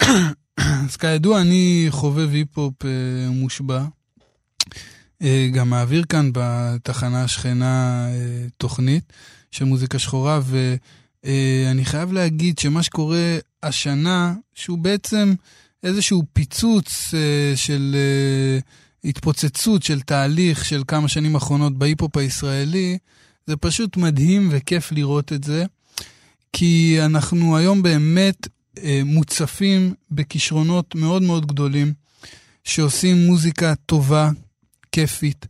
אז כידוע, אני חובב היפ-הופ אה, מושבע. אה, גם מעביר כאן בתחנה השכנה אה, תוכנית של מוזיקה שחורה, ואני חייב להגיד שמה שקורה השנה, שהוא בעצם איזשהו פיצוץ של התפוצצות של תהליך של כמה שנים אחרונות בהיפ-הופ הישראלי, זה פשוט מדהים וכיף לראות את זה, כי אנחנו היום באמת מוצפים בכישרונות מאוד מאוד גדולים, שעושים מוזיקה טובה, כיפית.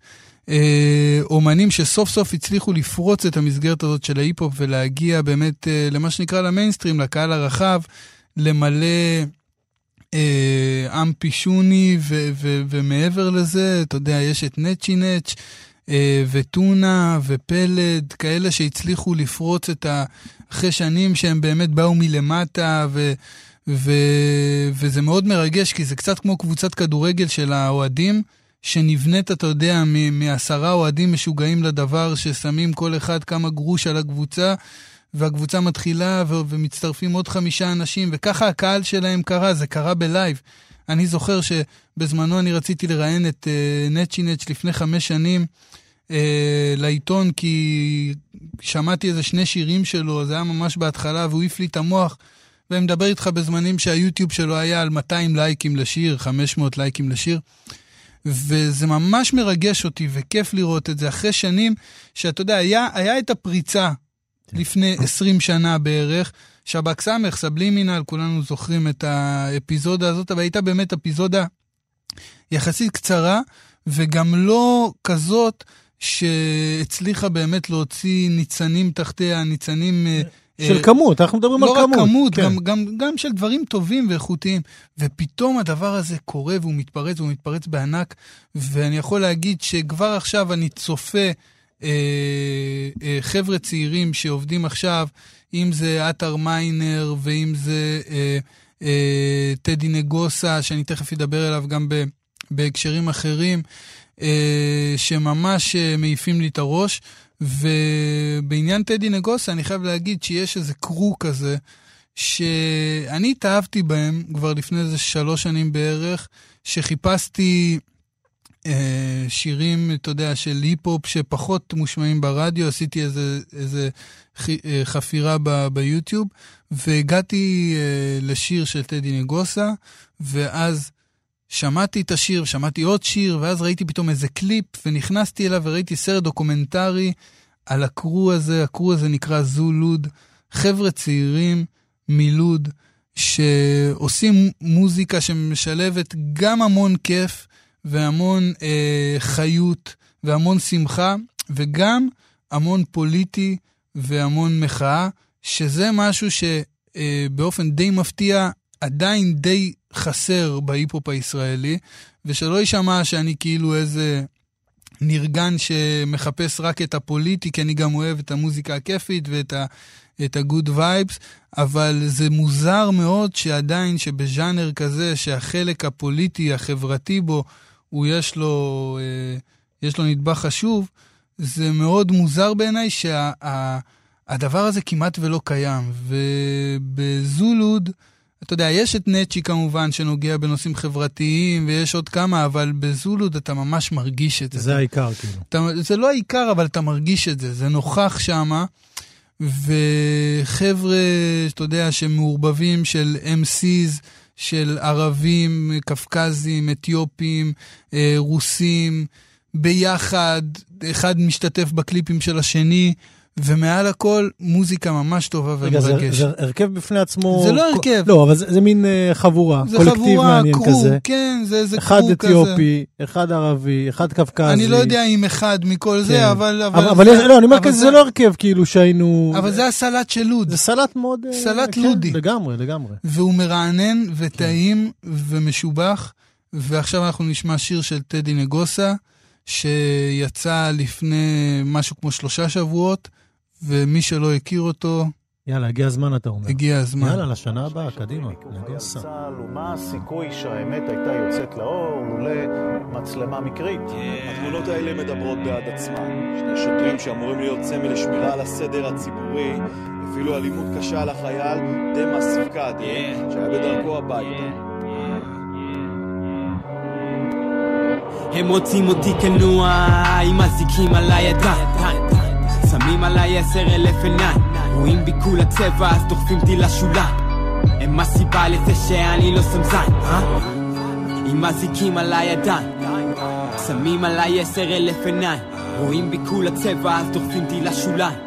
אה, אומנים שסוף סוף הצליחו לפרוץ את המסגרת הזאת של ההיפ-הופ ולהגיע באמת אה, למה שנקרא למיינסטרים, לקהל הרחב, למלא אה, עם פישוני ו- ו- ומעבר לזה, אתה יודע, יש את נצ'י אה, וטונה ופלד, כאלה שהצליחו לפרוץ את ה... אחרי שנים שהם באמת באו מלמטה, ו... ו... וזה מאוד מרגש, כי זה קצת כמו קבוצת כדורגל של האוהדים, שנבנית, אתה יודע, מ- מעשרה אוהדים משוגעים לדבר, ששמים כל אחד כמה גרוש על הקבוצה, והקבוצה מתחילה ו- ומצטרפים עוד חמישה אנשים, וככה הקהל שלהם קרה, זה קרה בלייב. אני זוכר שבזמנו אני רציתי לראיין את uh, נץ' לפני חמש שנים uh, לעיתון, כי שמעתי איזה שני שירים שלו, זה היה ממש בהתחלה, והוא העיף לי את המוח. ואני מדבר איתך בזמנים שהיוטיוב שלו היה על 200 לייקים לשיר, 500 לייקים לשיר. וזה ממש מרגש אותי וכיף לראות את זה אחרי שנים שאתה יודע, היה, היה את הפריצה לפני 20 שנה בערך, שב"כ סמך, סבלימינל, כולנו זוכרים את האפיזודה הזאת, אבל הייתה באמת אפיזודה יחסית קצרה, וגם לא כזאת שהצליחה באמת להוציא ניצנים תחתיה, ניצנים... אה, של אה, כמות, אנחנו מדברים לא על כמות. רק כמות, כן. גם, גם, גם של דברים טובים ואיכותיים. ופתאום הדבר הזה קורה והוא מתפרץ, והוא מתפרץ בענק, ואני יכול להגיד שכבר עכשיו אני צופה אה, חבר'ה צעירים שעובדים עכשיו, אם זה עטר מיינר, ואם זה אה, אה, טדי נגוסה, שאני תכף אדבר אליו גם ב, בהקשרים אחרים, שממש אה, מעיפים לי את הראש. ובעניין טדי נגוסה, אני חייב להגיד שיש איזה קרו כזה, שאני התאהבתי בהם כבר לפני איזה שלוש שנים בערך, שחיפשתי אה, שירים, אתה יודע, של היפ-הופ שפחות מושמעים ברדיו, עשיתי איזה, איזה ח, אה, חפירה ב, ביוטיוב, והגעתי אה, לשיר של טדי נגוסה, ואז שמעתי את השיר, שמעתי עוד שיר, ואז ראיתי פתאום איזה קליפ, ונכנסתי אליו וראיתי סרט דוקומנטרי על ה crew הזה, ה crew הזה נקרא זו לוד, חבר'ה צעירים מלוד, שעושים מוזיקה שמשלבת גם המון כיף והמון אה, חיות והמון שמחה, וגם המון פוליטי והמון מחאה, שזה משהו שבאופן די מפתיע עדיין די חסר בהיפ-הופ הישראלי, ושלא יישמע שאני כאילו איזה נרגן שמחפש רק את הפוליטי, כי אני גם אוהב את המוזיקה הכיפית ואת ה, את ה-good vibes, אבל זה מוזר מאוד שעדיין שבז'אנר כזה, שהחלק הפוליטי, החברתי בו, הוא יש לו, אה, יש לו נדבך חשוב, זה מאוד מוזר בעיניי שהדבר הזה כמעט ולא קיים. ובזולוד, אתה יודע, יש את נצ'י כמובן שנוגע בנושאים חברתיים, ויש עוד כמה, אבל בזולוד אתה ממש מרגיש את זה. זה העיקר, כאילו. אתה, זה לא העיקר, אבל אתה מרגיש את זה, זה נוכח שמה. וחבר'ה, אתה יודע, שמעורבבים של MCs, של ערבים, קפקזים, אתיופים, אה, רוסים, ביחד, אחד משתתף בקליפים של השני. ומעל הכל, מוזיקה ממש טובה רגע, זה, ומרגשת. זה הרכב בפני עצמו... זה לא הרכב. לא, אבל זה, זה מין uh, חבורה, זה קולקטיב חבורה, מעניין קרו, כזה. כן, זה איזה אחד קרו כזה. אתיופי, אחד ערבי, אחד קפקזי. אני לא יודע אם אחד מכל כן. זה, אבל... אבל, אבל יש, לא, אני אומר אבל כזה, זה לא הרכב כאילו שהיינו... אבל זה הסלט של לוד. זה סלט מאוד... אה, סלט כן, לודי. לגמרי, לגמרי. והוא מרענן וטעים ומשובח. ועכשיו אנחנו נשמע שיר של טדי נגוסה, שיצא לפני משהו כמו שלושה שבועות, ומי שלא הכיר אותו, יאללה, הגיע הזמן, אתה אומר. הגיע הזמן. יאללה, לשנה הבאה, קדימה, נגוסה. צה"ל ומה הסיכוי שהאמת הייתה יוצאת לאור לולא מצלמה מקרית? התמונות האלה מדברות בעד עצמן. שני שוטרים שאמורים להיות סמל לשמירה על הסדר הציבורי, הפעילו אלימות קשה על החייל דמאס פקאדי, שהיה בדרכו הביתה. הם רוצים אותי כנוע עם אזיקים על הידיים שמים עליי עשר אלף עיניים. רואים בי כולה צבע אז דוחפים אותי לשוליים. הם הסיבה לזה שאני לא שם זין אה? עם אזיקים על הידיים. שמים עליי עשר אלף עיניים. רואים בי כולה צבע אז דוחפים אותי לשוליים.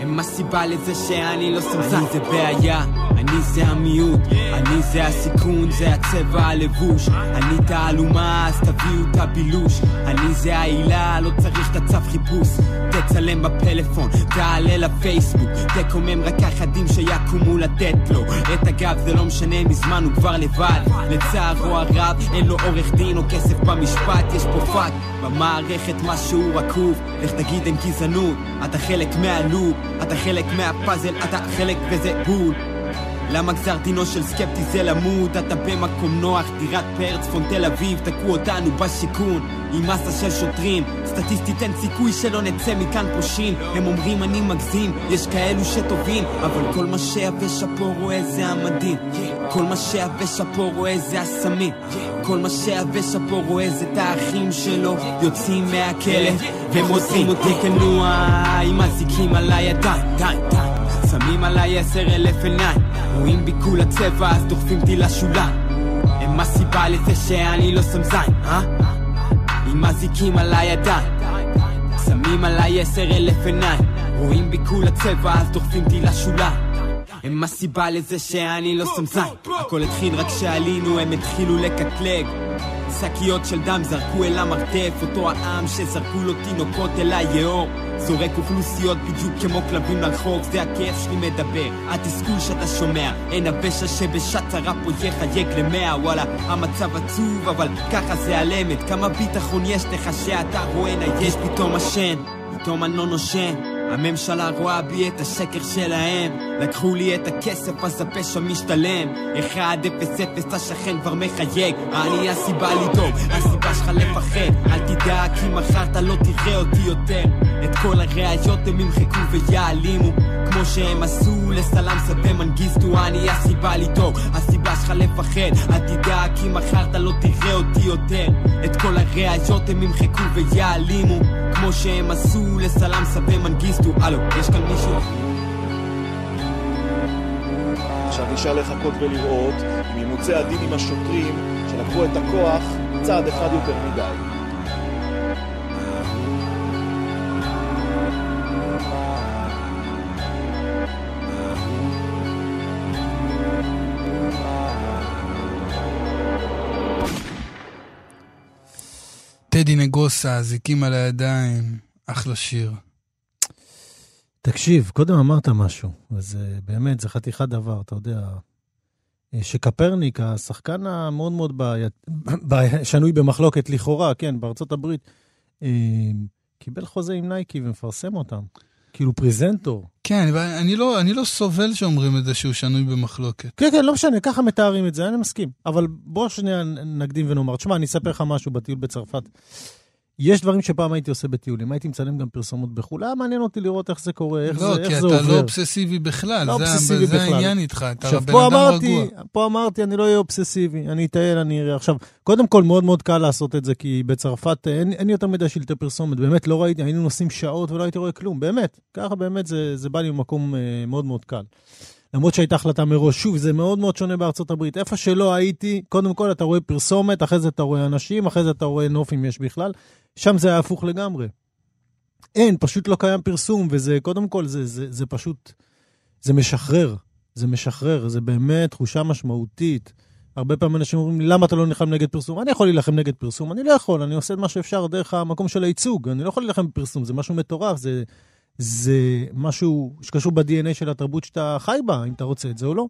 הם הסיבה לזה שאני לא שם זין זה בעיה, אני זה המיעוט אני זה הסיכון, זה הצבע הלבוש. אני תעלומה, אז תביאו את הבילוש. אני זה העילה, לא צריך את הצו חיפוש. תצלם בפלאפון, תעלה לפייסבוק. תקומם רק אחדים שיקומו לתת לו. את הגב זה לא משנה, מזמן הוא כבר לבד. לצערו הרב, אין לו עורך דין או כסף במשפט. יש פה fuck במערכת משהו רקוב. איך תגיד אין גזענות. אתה חלק מהלופ אתה חלק מהפאזל אתה חלק וזה בול למה גזר דינו של סקפטי זה למות? אתה במקום נוח, דירת פאר, צפון תל אביב, תקעו אותנו בשיכון. עם מסה של שוטרים סטטיסטית אין סיכוי שלא נצא מכאן פושעים. הם אומרים אני מגזים, יש כאלו שטובים אבל כל מה שיבש פה רואה זה המדהים. כל מה שיבש פה רואה זה הסמים. כל מה שיבש פה רואה זה את האחים שלו. יוצאים מהכלא והם רוצים אותי כנוע עם אזיקים על הידיים. די, די. שמים עליי עשר אלף עיניים. רואים בי כולה צבע אז דוחפים אותי לשוליים. הם הסיבה לזה שאני לא שם זין, אה? עם אזיקים על הידיים. שמים עליי עשר אלף עיניים. רואים בי כולה צבע אז דוחפים אותי לשוליים. הם הסיבה לזה שאני לא שם זין. הכל התחיל רק כשעלינו הם התחילו לקטלג שקיות של דם זרקו אל המרתף אותו העם שזרקו לו תינוקות אל היאור. זורק אוכלוסיות בדיוק כמו כלבים לרחוב זה הכאב שלי מדבר. התסכול שאתה שומע אין הפשע שבשעת צרה פה יחייג למאה. וואלה המצב עצוב אבל ככה זה על אמת כמה ביטחון יש לך שאתה רואה נייש פתאום השן פתאום אני לא נושן הממשלה רואה בי את השקר שלהם לקחו לי את הכסף אז הפשע משתלם. 1-0-0 השכן כבר מחייג. אני הסיבה לדאוג, הסיבה שלך לפחד. אל תדאג כי מחר אתה לא תראה אותי יותר. את כל הראיות הם ימחקו ויעלימו. כמו שהם עשו לסלאם סדה מנגיסטו אני הסיבה לדאוג, הסיבה שלך לפחד. אל תדאג כי מחר אתה לא תראה אותי יותר. את כל הראיות הם ימחקו ויעלימו. כמו שהם עשו לסלאם סדה מנגיסטו. הלו, יש כאן מישהו? עכשיו נשאר לחכות ולראות אם ימוצא הדין עם השוטרים שלקחו את הכוח צעד אחד יותר מדי. טדי נגוסה, אזיקים על הידיים, אחלה שיר. תקשיב, קודם אמרת משהו, וזה באמת, זה חתיכת דבר, אתה יודע, אה, שקפרניק, השחקן המאוד מאוד בעיית, בעי... שנוי במחלוקת לכאורה, כן, בארצות הברית, אה, קיבל חוזה עם נייקי ומפרסם אותם. כאילו פריזנטור. כן, אני לא, אני לא סובל שאומרים את זה שהוא שנוי במחלוקת. כן, כן, לא משנה, ככה מתארים את זה, אני מסכים. אבל בוא שנייה נקדים ונאמר, תשמע, אני אספר לך משהו בטיול בצרפת. יש דברים שפעם הייתי עושה בטיולים, הייתי מצלם גם פרסומות בחו"ל, היה מעניין אותי לראות איך זה קורה, איך לא, זה, איך זה עובר. לא, כי אתה לא אובססיבי בכלל, לא זה, אובססיבי זה בכלל. העניין איתך, אתה עכשיו, בן אדם אמרתי, רגוע. פה אמרתי, אני לא אהיה אובססיבי, אני אטייל, אני אראה. עכשיו, קודם כל, מאוד מאוד קל לעשות את זה, כי בצרפת אין, אין יותר מדי שלטי פרסומת, באמת לא ראיתי, היינו נוסעים שעות ולא הייתי רואה כלום, באמת. ככה באמת זה, זה בא לי ממקום אה, מאוד מאוד קל. למרות שהייתה החלטה מראש. שוב, זה מאוד מאוד שונה בארצות הברית. איפה שלא הייתי, קודם כל אתה רואה פרסומת, אחרי זה אתה רואה אנשים, אחרי זה אתה רואה נוף אם יש בכלל. שם זה היה הפוך לגמרי. אין, פשוט לא קיים פרסום, וזה, קודם כל, זה, זה, זה פשוט, זה משחרר. זה משחרר, זה באמת תחושה משמעותית. הרבה פעמים אנשים אומרים לי, למה אתה לא נלחם נגד פרסום? אני יכול להילחם נגד פרסום, אני לא יכול, אני עושה את מה שאפשר דרך המקום של הייצוג. אני לא יכול להילחם בפרסום, זה משהו מטורף, זה, זה משהו שקשור ב-DNA של התרבות שאתה חי בה, אם אתה רוצה את זה או לא.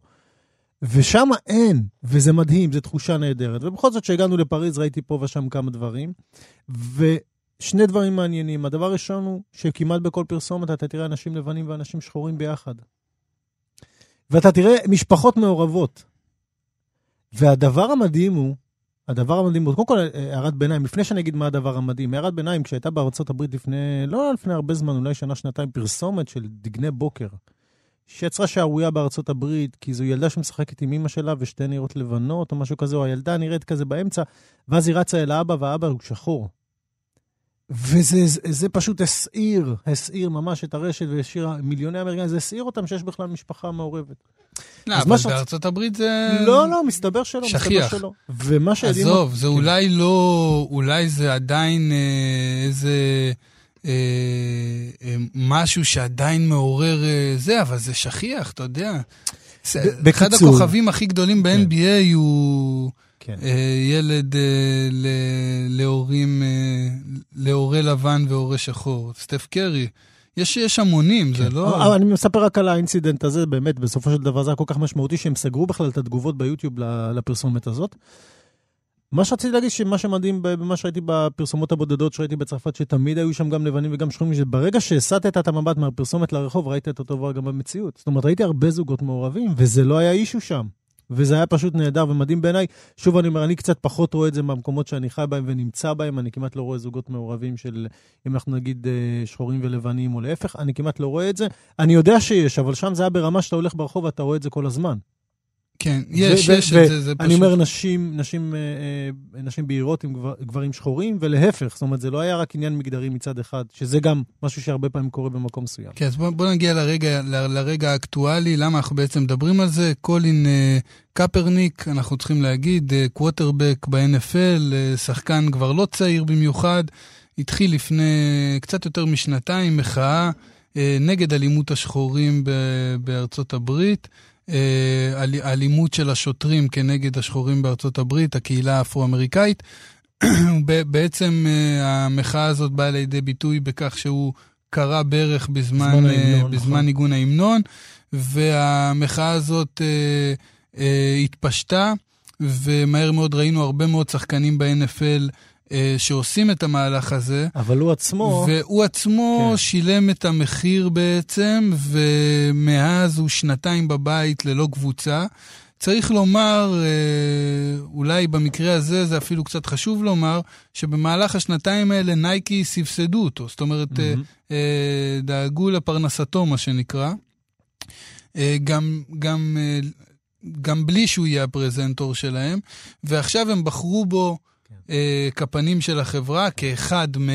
ושם אין, וזה מדהים, זו תחושה נהדרת. ובכל זאת, כשהגענו לפריז, ראיתי פה ושם כמה דברים. ושני דברים מעניינים. הדבר הראשון הוא שכמעט בכל פרסומת אתה תראה אנשים לבנים ואנשים שחורים ביחד. ואתה תראה משפחות מעורבות. והדבר המדהים הוא, הדבר המדהים הוא, קודם כל הערת ביניים, לפני שאני אגיד מה הדבר המדהים, הערת ביניים, כשהייתה בארצות הברית לפני, לא לפני הרבה זמן, אולי שנה, שנתיים, פרסומת של דגני בוקר, שיצרה שערורייה בארצות הברית, כי זו ילדה שמשחקת עם אימא שלה ושתי נראות לבנות או משהו כזה, או הילדה נראית כזה באמצע, ואז היא רצה אל האבא והאבא הוא שחור. וזה זה, זה פשוט הסעיר, הסעיר ממש את הרשת והשאיר מיליוני אמריקאים, זה הסעיר אותם שיש בכלל משפחה מעורבת. לא, אבל שאת... בארצות הברית זה... לא, לא, מסתבר שלא, שכיח. מסתבר שלא. ומה שיודעים... עזוב, זה כן. אולי לא, אולי זה עדיין אה, איזה... אה, אה, משהו שעדיין מעורר אה, זה, אבל זה שכיח, אתה יודע. בקיצור. אחד הכוכבים הכי גדולים ב-NBA כן. הוא... כן. ילד להורים, להורה לבן והורה שחור, סטף קרי. יש, יש המונים, כן. זה לא... אבל אני מספר רק על האינסידנט הזה, באמת, בסופו של דבר זה היה כל כך משמעותי שהם סגרו בכלל את התגובות ביוטיוב לפרסומת הזאת. מה שרציתי להגיד, שמה שמדהים במה שראיתי בפרסומות הבודדות שראיתי בצרפת, שתמיד היו שם גם לבנים וגם שחורים, שברגע שהסטת את המבט מהפרסומת לרחוב, ראית את אותו דבר גם במציאות. זאת אומרת, ראיתי הרבה זוגות מעורבים, וזה לא היה אישו שם. וזה היה פשוט נהדר ומדהים בעיניי. שוב, אני אומר, אני קצת פחות רואה את זה מהמקומות שאני חי בהם ונמצא בהם, אני כמעט לא רואה זוגות מעורבים של, אם אנחנו נגיד אה, שחורים ולבנים או להפך, אני כמעט לא רואה את זה. אני יודע שיש, אבל שם זה היה ברמה שאתה הולך ברחוב ואתה רואה את זה כל הזמן. כן, יש, יש את זה, זה פשוט... אני אומר נשים, נשים, אה, אה, נשים בהירות עם גבר, גברים שחורים, ולהפך, זאת אומרת, זה לא היה רק עניין מגדרי מצד אחד, שזה גם משהו שהרבה פעמים קורה במקום מסוים. כן, אז בוא, בוא נגיע לרגע, ל, לרגע האקטואלי, למה אנחנו בעצם מדברים על זה. קולין אה, קפרניק, אנחנו צריכים להגיד, קווטרבק ב-NFL, שחקן כבר לא צעיר במיוחד, התחיל לפני קצת יותר משנתיים מחאה אה, נגד אלימות השחורים בארצות הברית. אה, אלימות של השוטרים כנגד השחורים בארצות הברית, הקהילה האפרו-אמריקאית. בעצם אה, המחאה הזאת באה לידי ביטוי בכך שהוא קרא ברך בזמן, אה, בזמן נכון. ניגון ההמנון, והמחאה הזאת אה, אה, התפשטה, ומהר מאוד ראינו הרבה מאוד שחקנים ב-NFL שעושים את המהלך הזה. אבל הוא עצמו... והוא עצמו כן. שילם את המחיר בעצם, ומאז הוא שנתיים בבית ללא קבוצה. צריך לומר, אה, אולי במקרה הזה זה אפילו קצת חשוב לומר, שבמהלך השנתיים האלה נייקי סבסדו אותו. זאת אומרת, mm-hmm. דאגו לפרנסתו, מה שנקרא. גם, גם, גם בלי שהוא יהיה הפרזנטור שלהם, ועכשיו הם בחרו בו אה, כפנים של החברה, כאחד מ...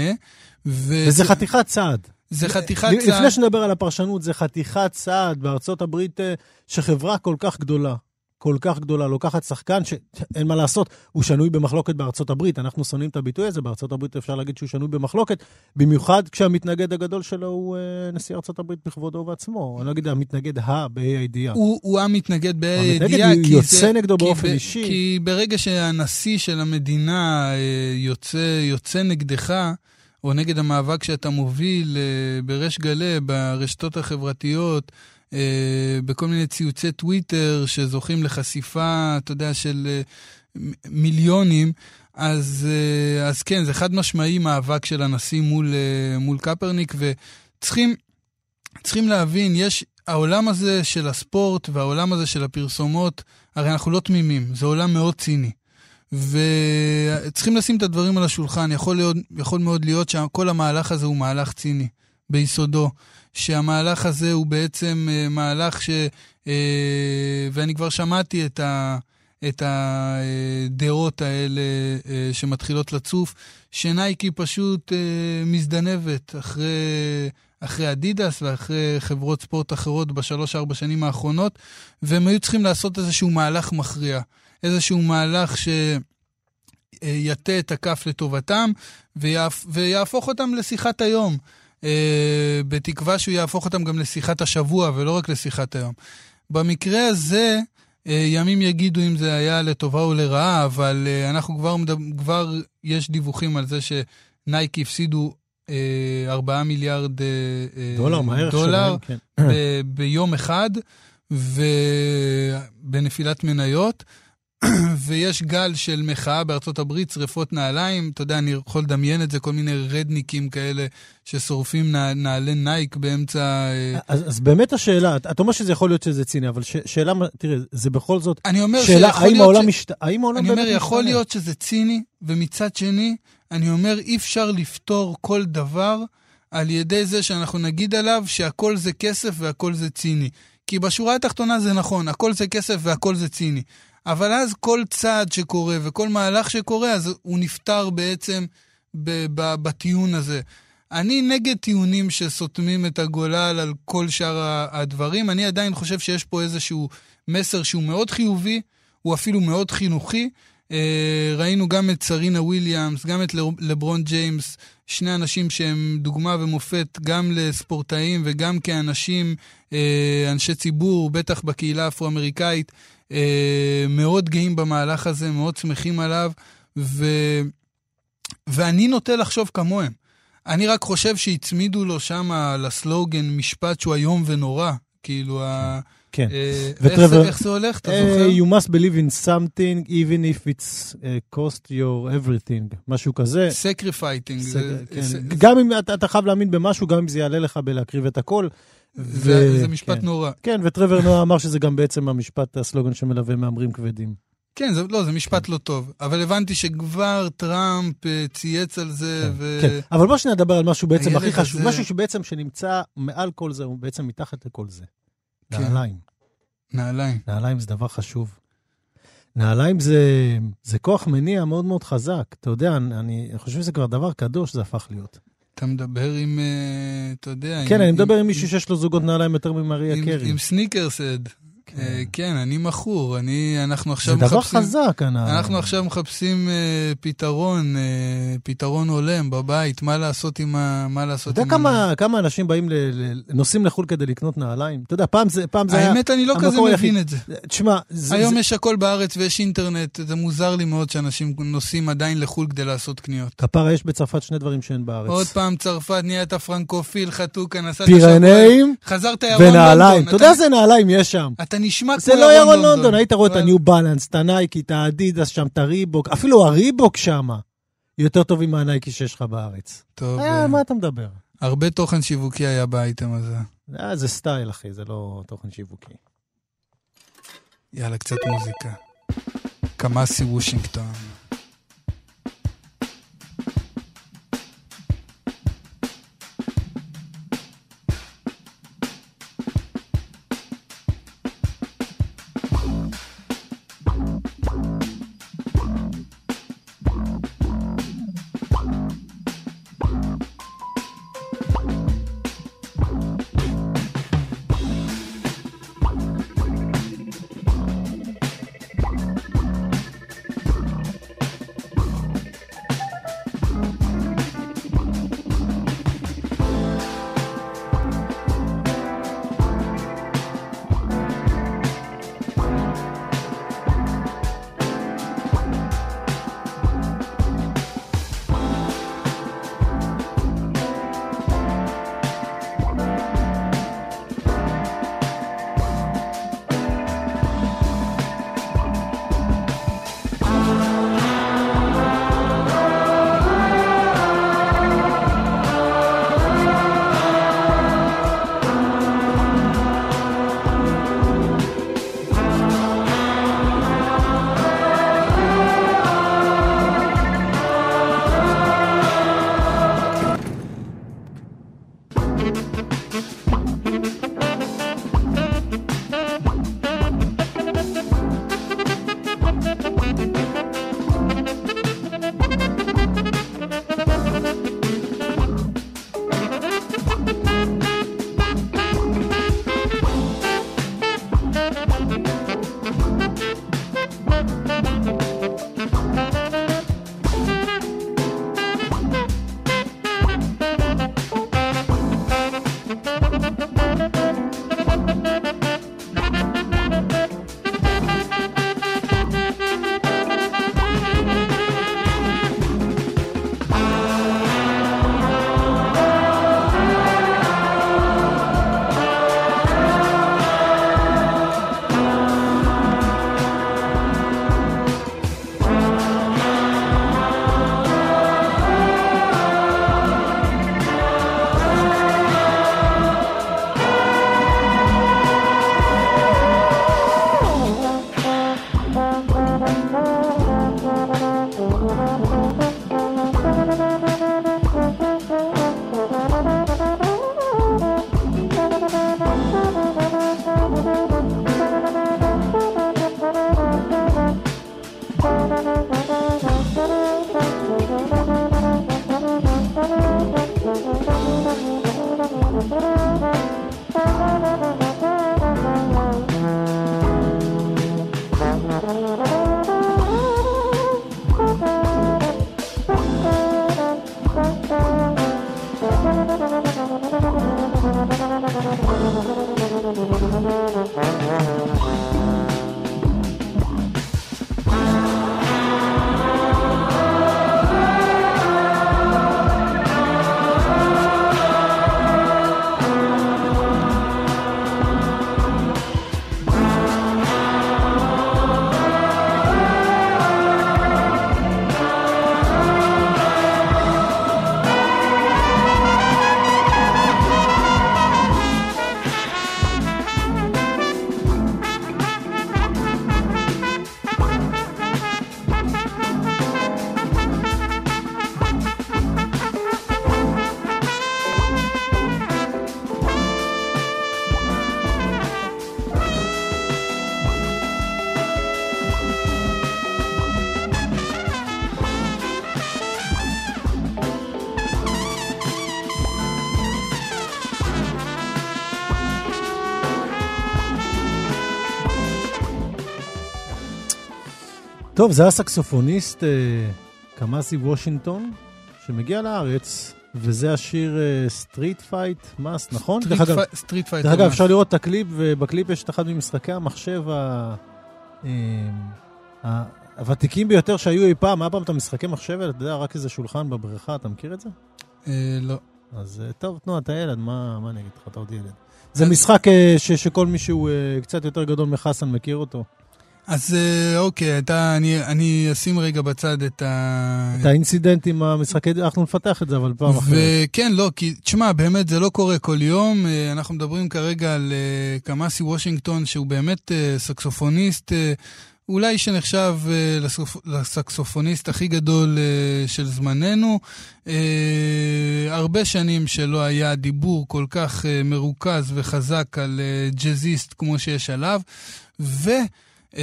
ו... וזה חתיכת צעד. זה חתיכת צעד. לפני שנדבר על הפרשנות, זה חתיכת צעד בארצות הברית, אה, שחברה כל כך גדולה, כל כך גדולה, לוקחת שחקן שאין מה לעשות, הוא שנוי במחלוקת בארצות הברית. אנחנו שונאים את הביטוי הזה, בארצות הברית אפשר להגיד שהוא שנוי במחלוקת, במיוחד כשהמתנגד הגדול שלו הוא uh, נשיא ארצות הברית בכבודו ובעצמו. אני לא אגיד המתנגד ה בה"א הידיעה. הוא, הוא המתנגד בה"א הידיעה. המתנגד יוצא זה, נגדו באופן כי אישי. כי ברגע שהנשיא של המדינה uh, יוצא, יוצא נגדך, או נגד המאבק שאתה מוביל uh, בריש גלי, ברשתות החברתיות, אה, בכל מיני ציוצי טוויטר שזוכים לחשיפה, אתה יודע, של אה, מיליונים, אז, אה, אז כן, זה חד משמעי מאבק של הנשיא מול, מול קפרניק, וצריכים צריכים להבין, יש, העולם הזה של הספורט והעולם הזה של הפרסומות, הרי אנחנו לא תמימים, זה עולם מאוד ציני. וצריכים לשים את הדברים על השולחן. יכול, להיות, יכול מאוד להיות שכל המהלך הזה הוא מהלך ציני ביסודו. שהמהלך הזה הוא בעצם אה, מהלך ש... אה, ואני כבר שמעתי את, ה, את הדעות האלה אה, שמתחילות לצוף, שנייקי פשוט מזדנבת אחרי, אחרי אדידס ואחרי חברות ספורט אחרות בשלוש-ארבע שנים האחרונות, והם היו צריכים לעשות איזשהו מהלך מכריע, איזשהו מהלך שיטה את הכף לטובתם ויהפ... ויהפוך אותם לשיחת היום. אה, בתקווה שהוא יהפוך אותם גם לשיחת השבוע ולא רק לשיחת היום. במקרה הזה, אה, ימים יגידו אם זה היה לטובה או לרעה, אבל אה, אנחנו כבר, כבר יש דיווחים על זה שנייקי הפסידו 4 מיליארד דולר, דולר שלהם, כן. ב- ביום אחד, ובנפילת מניות. ויש גל של מחאה בארצות הברית, שריפות נעליים, אתה יודע, אני יכול לדמיין את זה, כל מיני רדניקים כאלה ששורפים נעלי נייק באמצע... אה, אז, אז באמת השאלה, אתה אומר שזה יכול להיות שזה ציני, אבל ש, שאלה, תראה, זה בכל זאת, אני אומר שאלה, האם העולם, ש... משת... האם העולם באמת משתנה? אני אומר, יכול להיות שזה ציני, ומצד שני, אני אומר, אי אפשר לפתור כל דבר על ידי זה שאנחנו נגיד עליו שהכל זה כסף והכל זה ציני. כי בשורה התחתונה זה נכון, הכל זה כסף והכל זה ציני. אבל אז כל צעד שקורה וכל מהלך שקורה, אז הוא נפתר בעצם בטיעון הזה. אני נגד טיעונים שסותמים את הגולל על כל שאר הדברים. אני עדיין חושב שיש פה איזשהו מסר שהוא מאוד חיובי, הוא אפילו מאוד חינוכי. אה, ראינו גם את סרינה וויליאמס, גם את לברון ג'יימס, שני אנשים שהם דוגמה ומופת גם לספורטאים וגם כאנשים, אה, אנשי ציבור, בטח בקהילה האפרו-אמריקאית, מאוד גאים במהלך הזה, מאוד שמחים עליו, ו... ואני נוטה לחשוב כמוהם. אני רק חושב שהצמידו לו שם לסלוגן משפט שהוא איום ונורא. כאילו, ה... כן. אה, וטרוור, איך, איך זה הולך, אתה אה, זוכר? You must believe in something, even if it's uh, cost your everything, משהו כזה. Sacrificing. זה, כן. זה, גם אם אתה, אתה חייב להאמין במשהו, גם אם זה יעלה לך בלהקריב את הכל. ו... זה משפט כן. נורא. כן, וטרוור נועה אמר שזה גם בעצם המשפט, הסלוגן שמלווה מהמרים כבדים. כן, זה, לא, זה משפט כן. לא טוב. אבל הבנתי שכבר טראמפ אה, צייץ על זה, כן, ו... כן, אבל בוא שניה נדבר על משהו בעצם הכי חשוב, זה... משהו שבעצם שנמצא מעל כל זה, הוא בעצם מתחת לכל זה. כן. נעליים. נעליים. נעליים זה דבר חשוב. נעליים זה, זה כוח מניע מאוד מאוד חזק. אתה יודע, אני, אני חושב שזה כבר דבר קדוש, זה הפך להיות. אתה מדבר עם, uh, אתה יודע... כן, אני מדבר עם מישהו שיש לו זוגות נעליים יותר ממריה קרי. עם סניקרסד. כן. אה, כן, אני מכור, אני, אנחנו עכשיו מחפשים... זה דבר חזק, הנעליים. אנחנו עכשיו מחפשים uh, פתרון, uh, פתרון הולם בבית, מה לעשות עם ה... מה לעשות עם... אתה יודע כמה, אנשים באים, ל, ל, נוסעים לחו"ל כדי לקנות נעליים? אתה יודע, פעם זה, היה... האמת, אני לא כזה מבין. את זה. תשמע, זה... היום. יש הכל בארץ ויש אינטרנט, זה מוזר לי מאוד שאנשים נוסעים עדיין לחו"ל כדי לעשות קניות. כפרה, יש בצרפת שני דברים שאין בארץ. עוד פעם צרפת, נהיית פרנקופיל, חתוקה, נסעת. פירנאים. ונעליים. אתה יודע איזה נעליים יש שם. אתה נשמע כמו ירון לונדון. זה לא ירון לונדון, היית רואה את הניו בלנס, את הנייקי, את האדידס שם, את הריבוק, אפילו הריבוק שם, יותר טובים מהנייקי שיש לך בארץ. טוב. אה, מה אתה מדבר? הרבה תוכן שיווקי היה באייטם הזה. אה, זה סטייל, אחי, זה לא תוכן שיווקי. יאללה, קצת מוזיקה. קמאסי וושינגטון. טוב, זה הסקסופוניסט אה, קמאסי וושינגטון, שמגיע לארץ, וזה השיר Street Fighter Mas, נכון? Street Fight. דרך אגב, אפשר לראות את הקליפ, ובקליפ יש את אחד ממשחקי המחשב ה... אה, הוותיקים ביותר שהיו אי פעם. היה פעם את המשחקי מחשב אתה יודע, רק איזה שולחן בבריכה, אתה מכיר את זה? אה, לא. אז אה, טוב, תנו, אתה ילד, מה מה אני אגיד לך, אתה עוד ילד. זה משחק אה, ש- שכל מי שהוא אה, קצת יותר גדול מחסן מכיר אותו. אז אה, אוקיי, אתה, אני, אני אשים רגע בצד את ה... את האינסידנט עם המשחקי, אנחנו נפתח את זה, אבל פעם אחרת. וכן, לא, כי תשמע, באמת זה לא קורה כל יום. אה, אנחנו מדברים כרגע על אה, קמאסי וושינגטון, שהוא באמת סקסופוניסט, אולי שנחשב לסקסופוניסט הכי גדול של זמננו. הרבה שנים שלא היה דיבור כל כך מרוכז וחזק על ג'אזיסט כמו שיש עליו. ו... Uh,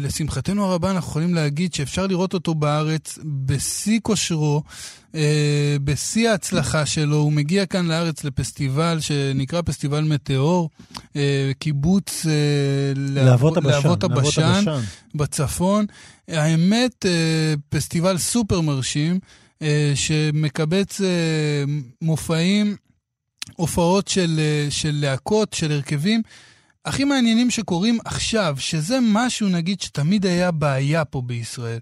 לשמחתנו הרבה אנחנו יכולים להגיד שאפשר לראות אותו בארץ בשיא כושרו, uh, בשיא ההצלחה שלו. הוא מגיע כאן לארץ לפסטיבל שנקרא פסטיבל מטאור, uh, קיבוץ uh, להבות הבשן, להבות הבשן. בצפון. האמת, uh, פסטיבל סופר מרשים, uh, שמקבץ uh, מופעים, הופעות של, של להקות, של הרכבים. הכי מעניינים שקורים עכשיו, שזה משהו, נגיד, שתמיד היה בעיה פה בישראל.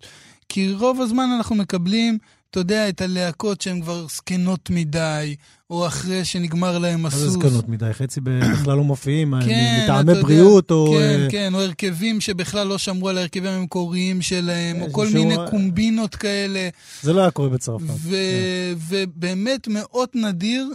כי רוב הזמן אנחנו מקבלים, אתה יודע, את הלהקות שהן כבר זקנות מדי, או אחרי שנגמר להם מה הסוס. זה זקנות מדי? חצי בכלל לא מופיעים, כן, מטעמי יודע, בריאות, או... כן, אה, כן, או הרכבים שבכלל לא שמרו על ההרכבים המקוריים שלהם, או אה, כל שהוא- מיני קומבינות כאלה. זה לא היה קורה בצרפת. ו- ובאמת מאוד נדיר,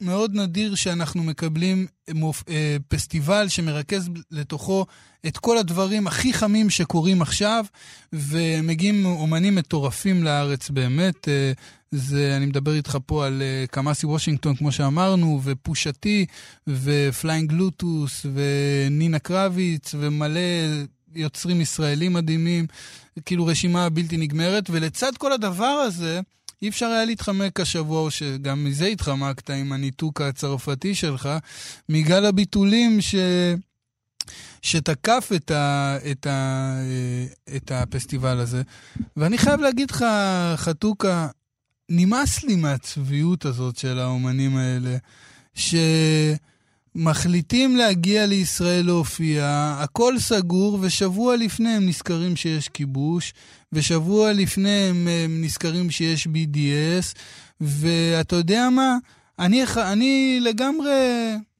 מאוד נדיר שאנחנו מקבלים מופ- אה, פסטיבל שמרכז לתוכו את כל הדברים הכי חמים שקורים עכשיו, ומגיעים אומנים מטורפים לארץ באמת. אה, זה, אני מדבר איתך פה על אה, קמאסי וושינגטון, כמו שאמרנו, ופושתי, ופליינג לוטוס, ונינה קרביץ, ומלא יוצרים ישראלים מדהימים, כאילו רשימה בלתי נגמרת, ולצד כל הדבר הזה, אי אפשר היה להתחמק השבוע, שגם מזה התחמקת עם הניתוק הצרפתי שלך, מגל הביטולים ש... שתקף את, ה, את, ה, את הפסטיבל הזה. ואני חייב להגיד לך, חתוקה, נמאס לי מהצביעות הזאת של האומנים האלה, שמחליטים להגיע לישראל להופיע, הכל סגור, ושבוע לפני הם נזכרים שיש כיבוש, ושבוע לפני הם, הם נזכרים שיש BDS, ואתה יודע מה? אני, אני לגמרי,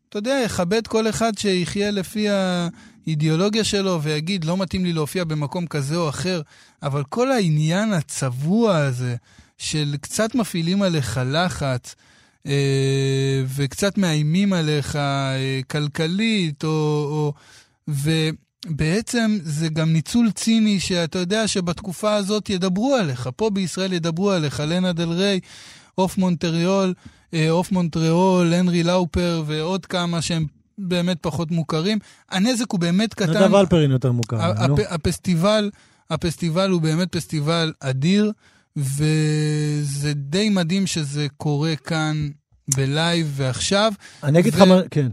אתה יודע, אכבד כל אחד שיחיה לפי האידיאולוגיה שלו ויגיד, לא מתאים לי להופיע במקום כזה או אחר, אבל כל העניין הצבוע הזה, של קצת מפעילים עליך לחץ, אה, וקצת מאיימים עליך אה, כלכלית, או... או ובעצם זה גם ניצול ציני שאתה יודע שבתקופה הזאת ידברו עליך. פה בישראל ידברו עליך, לנה דל ריי, עוף מונטריאול, אה, עוף מונטריאול, הנרי לאופר ועוד כמה שהם באמת פחות מוכרים. הנזק הוא באמת קטן. נדב אלפרין יותר מוכר. הפ- הפסטיבל, הפסטיבל הוא באמת פסטיבל אדיר, וזה די מדהים שזה קורה כאן בלייב ועכשיו. אני אגיד לך ו- מה, כן.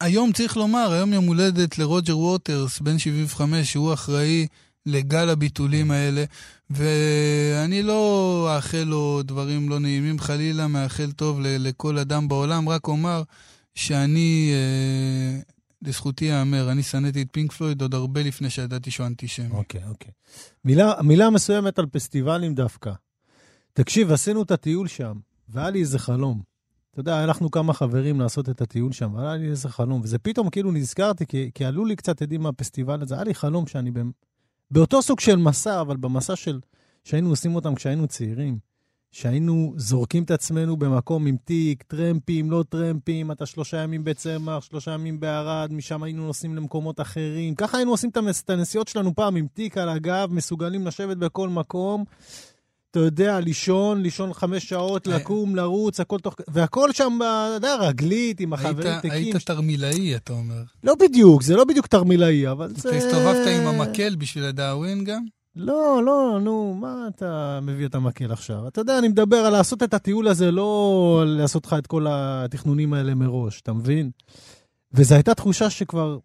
היום צריך לומר, היום יום הולדת לרוג'ר ווטרס, בן 75, שהוא אחראי לגל הביטולים האלה, ואני לא אאחל לו דברים לא נעימים חלילה, מאחל טוב לכל אדם בעולם, רק אומר שאני, אה, לזכותי ייאמר, אני שנאתי את פינק פלויד עוד הרבה לפני שידעתי שהוא אנטישמי. אוקיי, אוקיי. מילה, מילה מסוימת על פסטיבלים דווקא. תקשיב, עשינו את הטיול שם, והיה לי איזה חלום. אתה יודע, הלכנו כמה חברים לעשות את הטיול שם, והיה לי איזה חלום, וזה פתאום כאילו נזכרתי, כי, כי עלו לי קצת עדים מהפסטיבל הזה, היה לי חלום שאני במ... באותו סוג של מסע, אבל במסע של... שהיינו עושים אותם כשהיינו צעירים, שהיינו זורקים את עצמנו במקום עם תיק, טרמפים, לא טרמפים, אתה שלושה ימים בצמח, שלושה ימים בערד, משם היינו נוסעים למקומות אחרים. ככה היינו עושים את הנסיעות שלנו פעם עם תיק על הגב, מסוגלים לשבת בכל מקום. אתה יודע, לישון, לישון חמש שעות, לקום, לרוץ, הכל תוך... והכל שם, אתה יודע, רגלית, עם החברים תיקים. היית תרמילאי, אתה אומר. לא בדיוק, זה לא בדיוק תרמילאי, אבל זה... אתה הסתובבת עם המקל בשביל הדאווין גם? לא, לא, נו, מה אתה מביא את המקל עכשיו? אתה יודע, אני מדבר על לעשות את הטיול הזה, לא לעשות לך את כל התכנונים האלה מראש, אתה מבין? וזו הייתה תחושה שכבר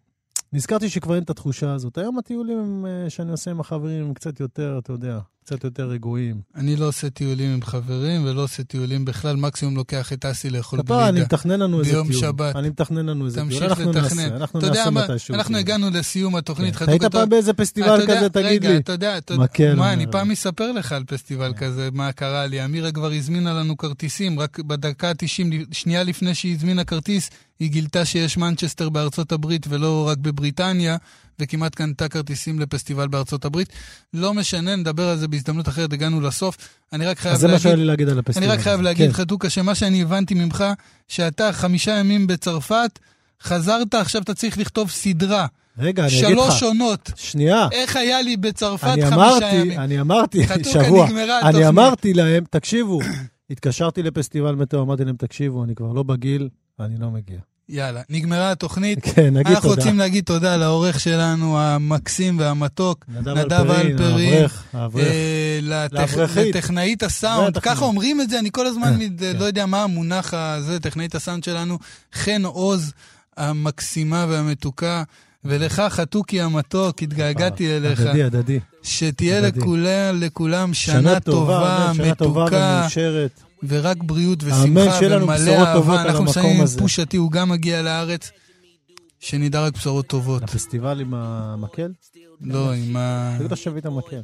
נזכרתי שכבר אין את התחושה הזאת. היום הטיולים אה, שאני עושה עם החברים הם קצת יותר, אתה יודע, קצת יותר רגועים. אני לא עושה טיולים עם חברים ולא עושה טיולים בכלל, מקסימום לוקח את אסי לאכול גלידה. כפרה, אני מתכנן לנו איזה טיול. ביום שבת. אני מתכנן לנו איזה טיול. תמשיך אנחנו. נעשה, אנחנו נעשה מתישהו. אנחנו. הגענו לסיום התוכנית. כן. היית פעם באיזה פסטיבל כזה, תגיד רגע, לי? אתה יודע, אתה יודע, מקל, מה, אני. פעם אספר לך על פסטיבל כזה, מה קרה לי. אמירה כבר הזמינה לנו כרטיסים, רק בדקה ה-90, שנייה לפני שהיא הזמינה כרטיס, היא גילתה שיש מנצ'סטר בארצות הברית ולא רק בבריטניה, וכמעט קנתה כרטיסים לפסטיבל בארצות הברית. לא משנה, נדבר על זה בהזדמנות אחרת, הגענו לסוף. אני רק חייב אז זה מה להגיד... שהיה לי להגיד על הפסטיבל. אני רק חייב הזה. להגיד, כן. חתוכה, שמה שאני הבנתי ממך, שאתה חמישה ימים בצרפת, חזרת, עכשיו אתה צריך לכתוב סדרה. רגע, אני אגיד לך. שלוש עונות. שנייה. איך היה לי בצרפת אני חמישה אמרתי, ימים. אני אמרתי, חתוכה, שבוע, נגמרה אני התוכנית. אמרתי להם, תקשיבו, התקשרתי לפסטיבל מטאו, אמרתי להם, תקשיבו, אני כבר לא בגיל, אני לא מגיע. יאללה, נגמרה התוכנית. כן, נגיד אנחנו תודה. רוצים להגיד תודה לעורך שלנו, המקסים והמתוק, נדב אלפרין, אלפרין. האברך, האברך. אה, לטכ-. לטכנאית הסאונד. ככה אומרים את זה, אני כל הזמן אה, מד- כן. לא יודע מה המונח הזה, טכנאית הסאונד שלנו, חן עוז המקסימה והמתוקה. ולך, חתוכי המתוק, התגעגעתי אליך. אה, הדדי, הדדי. שתהיה. לכולם, לכולם שנה טובה, אמן, שנה טובה מתוקה, ומאושרת. ורק בריאות ושמחה ומלא אהבה. אנחנו מסיימים עם הזה. פושטי, הוא גם מגיע לארץ. שנדע רק בשורות טובות. הפסטיבל עם המקל? לא, עם ה... תגיד לו שיביא את המקל.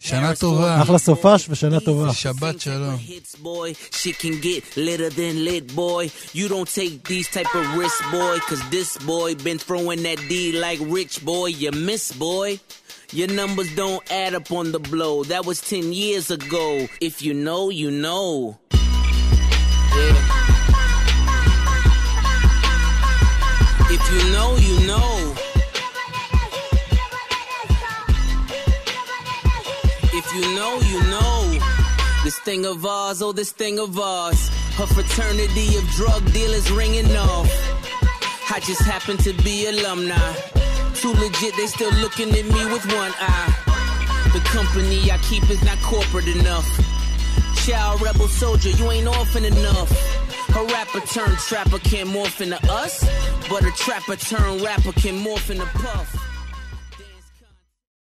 שנה טובה. אחלה סופש ושנה טובה. שבת שלום. boy. Shit can get litter than lit, boy. You don't take these type of risks, boy. Cause this boy been throwing that D like rich, boy. You miss, boy. Your numbers don't add up on the blow. That was 10 years ago. If you know, you know. Yeah. If you know, you know. If you know, you know. This thing of ours, oh, this thing of ours. Her fraternity of drug dealers ringing off. I just happen to be alumni. Too legit, they still looking at me with one eye. The company I keep is not corporate enough. Child rebel soldier, you ain't orphan enough. A rapper turned trapper can't morph into us, but a trapper turned rapper can morph into puff.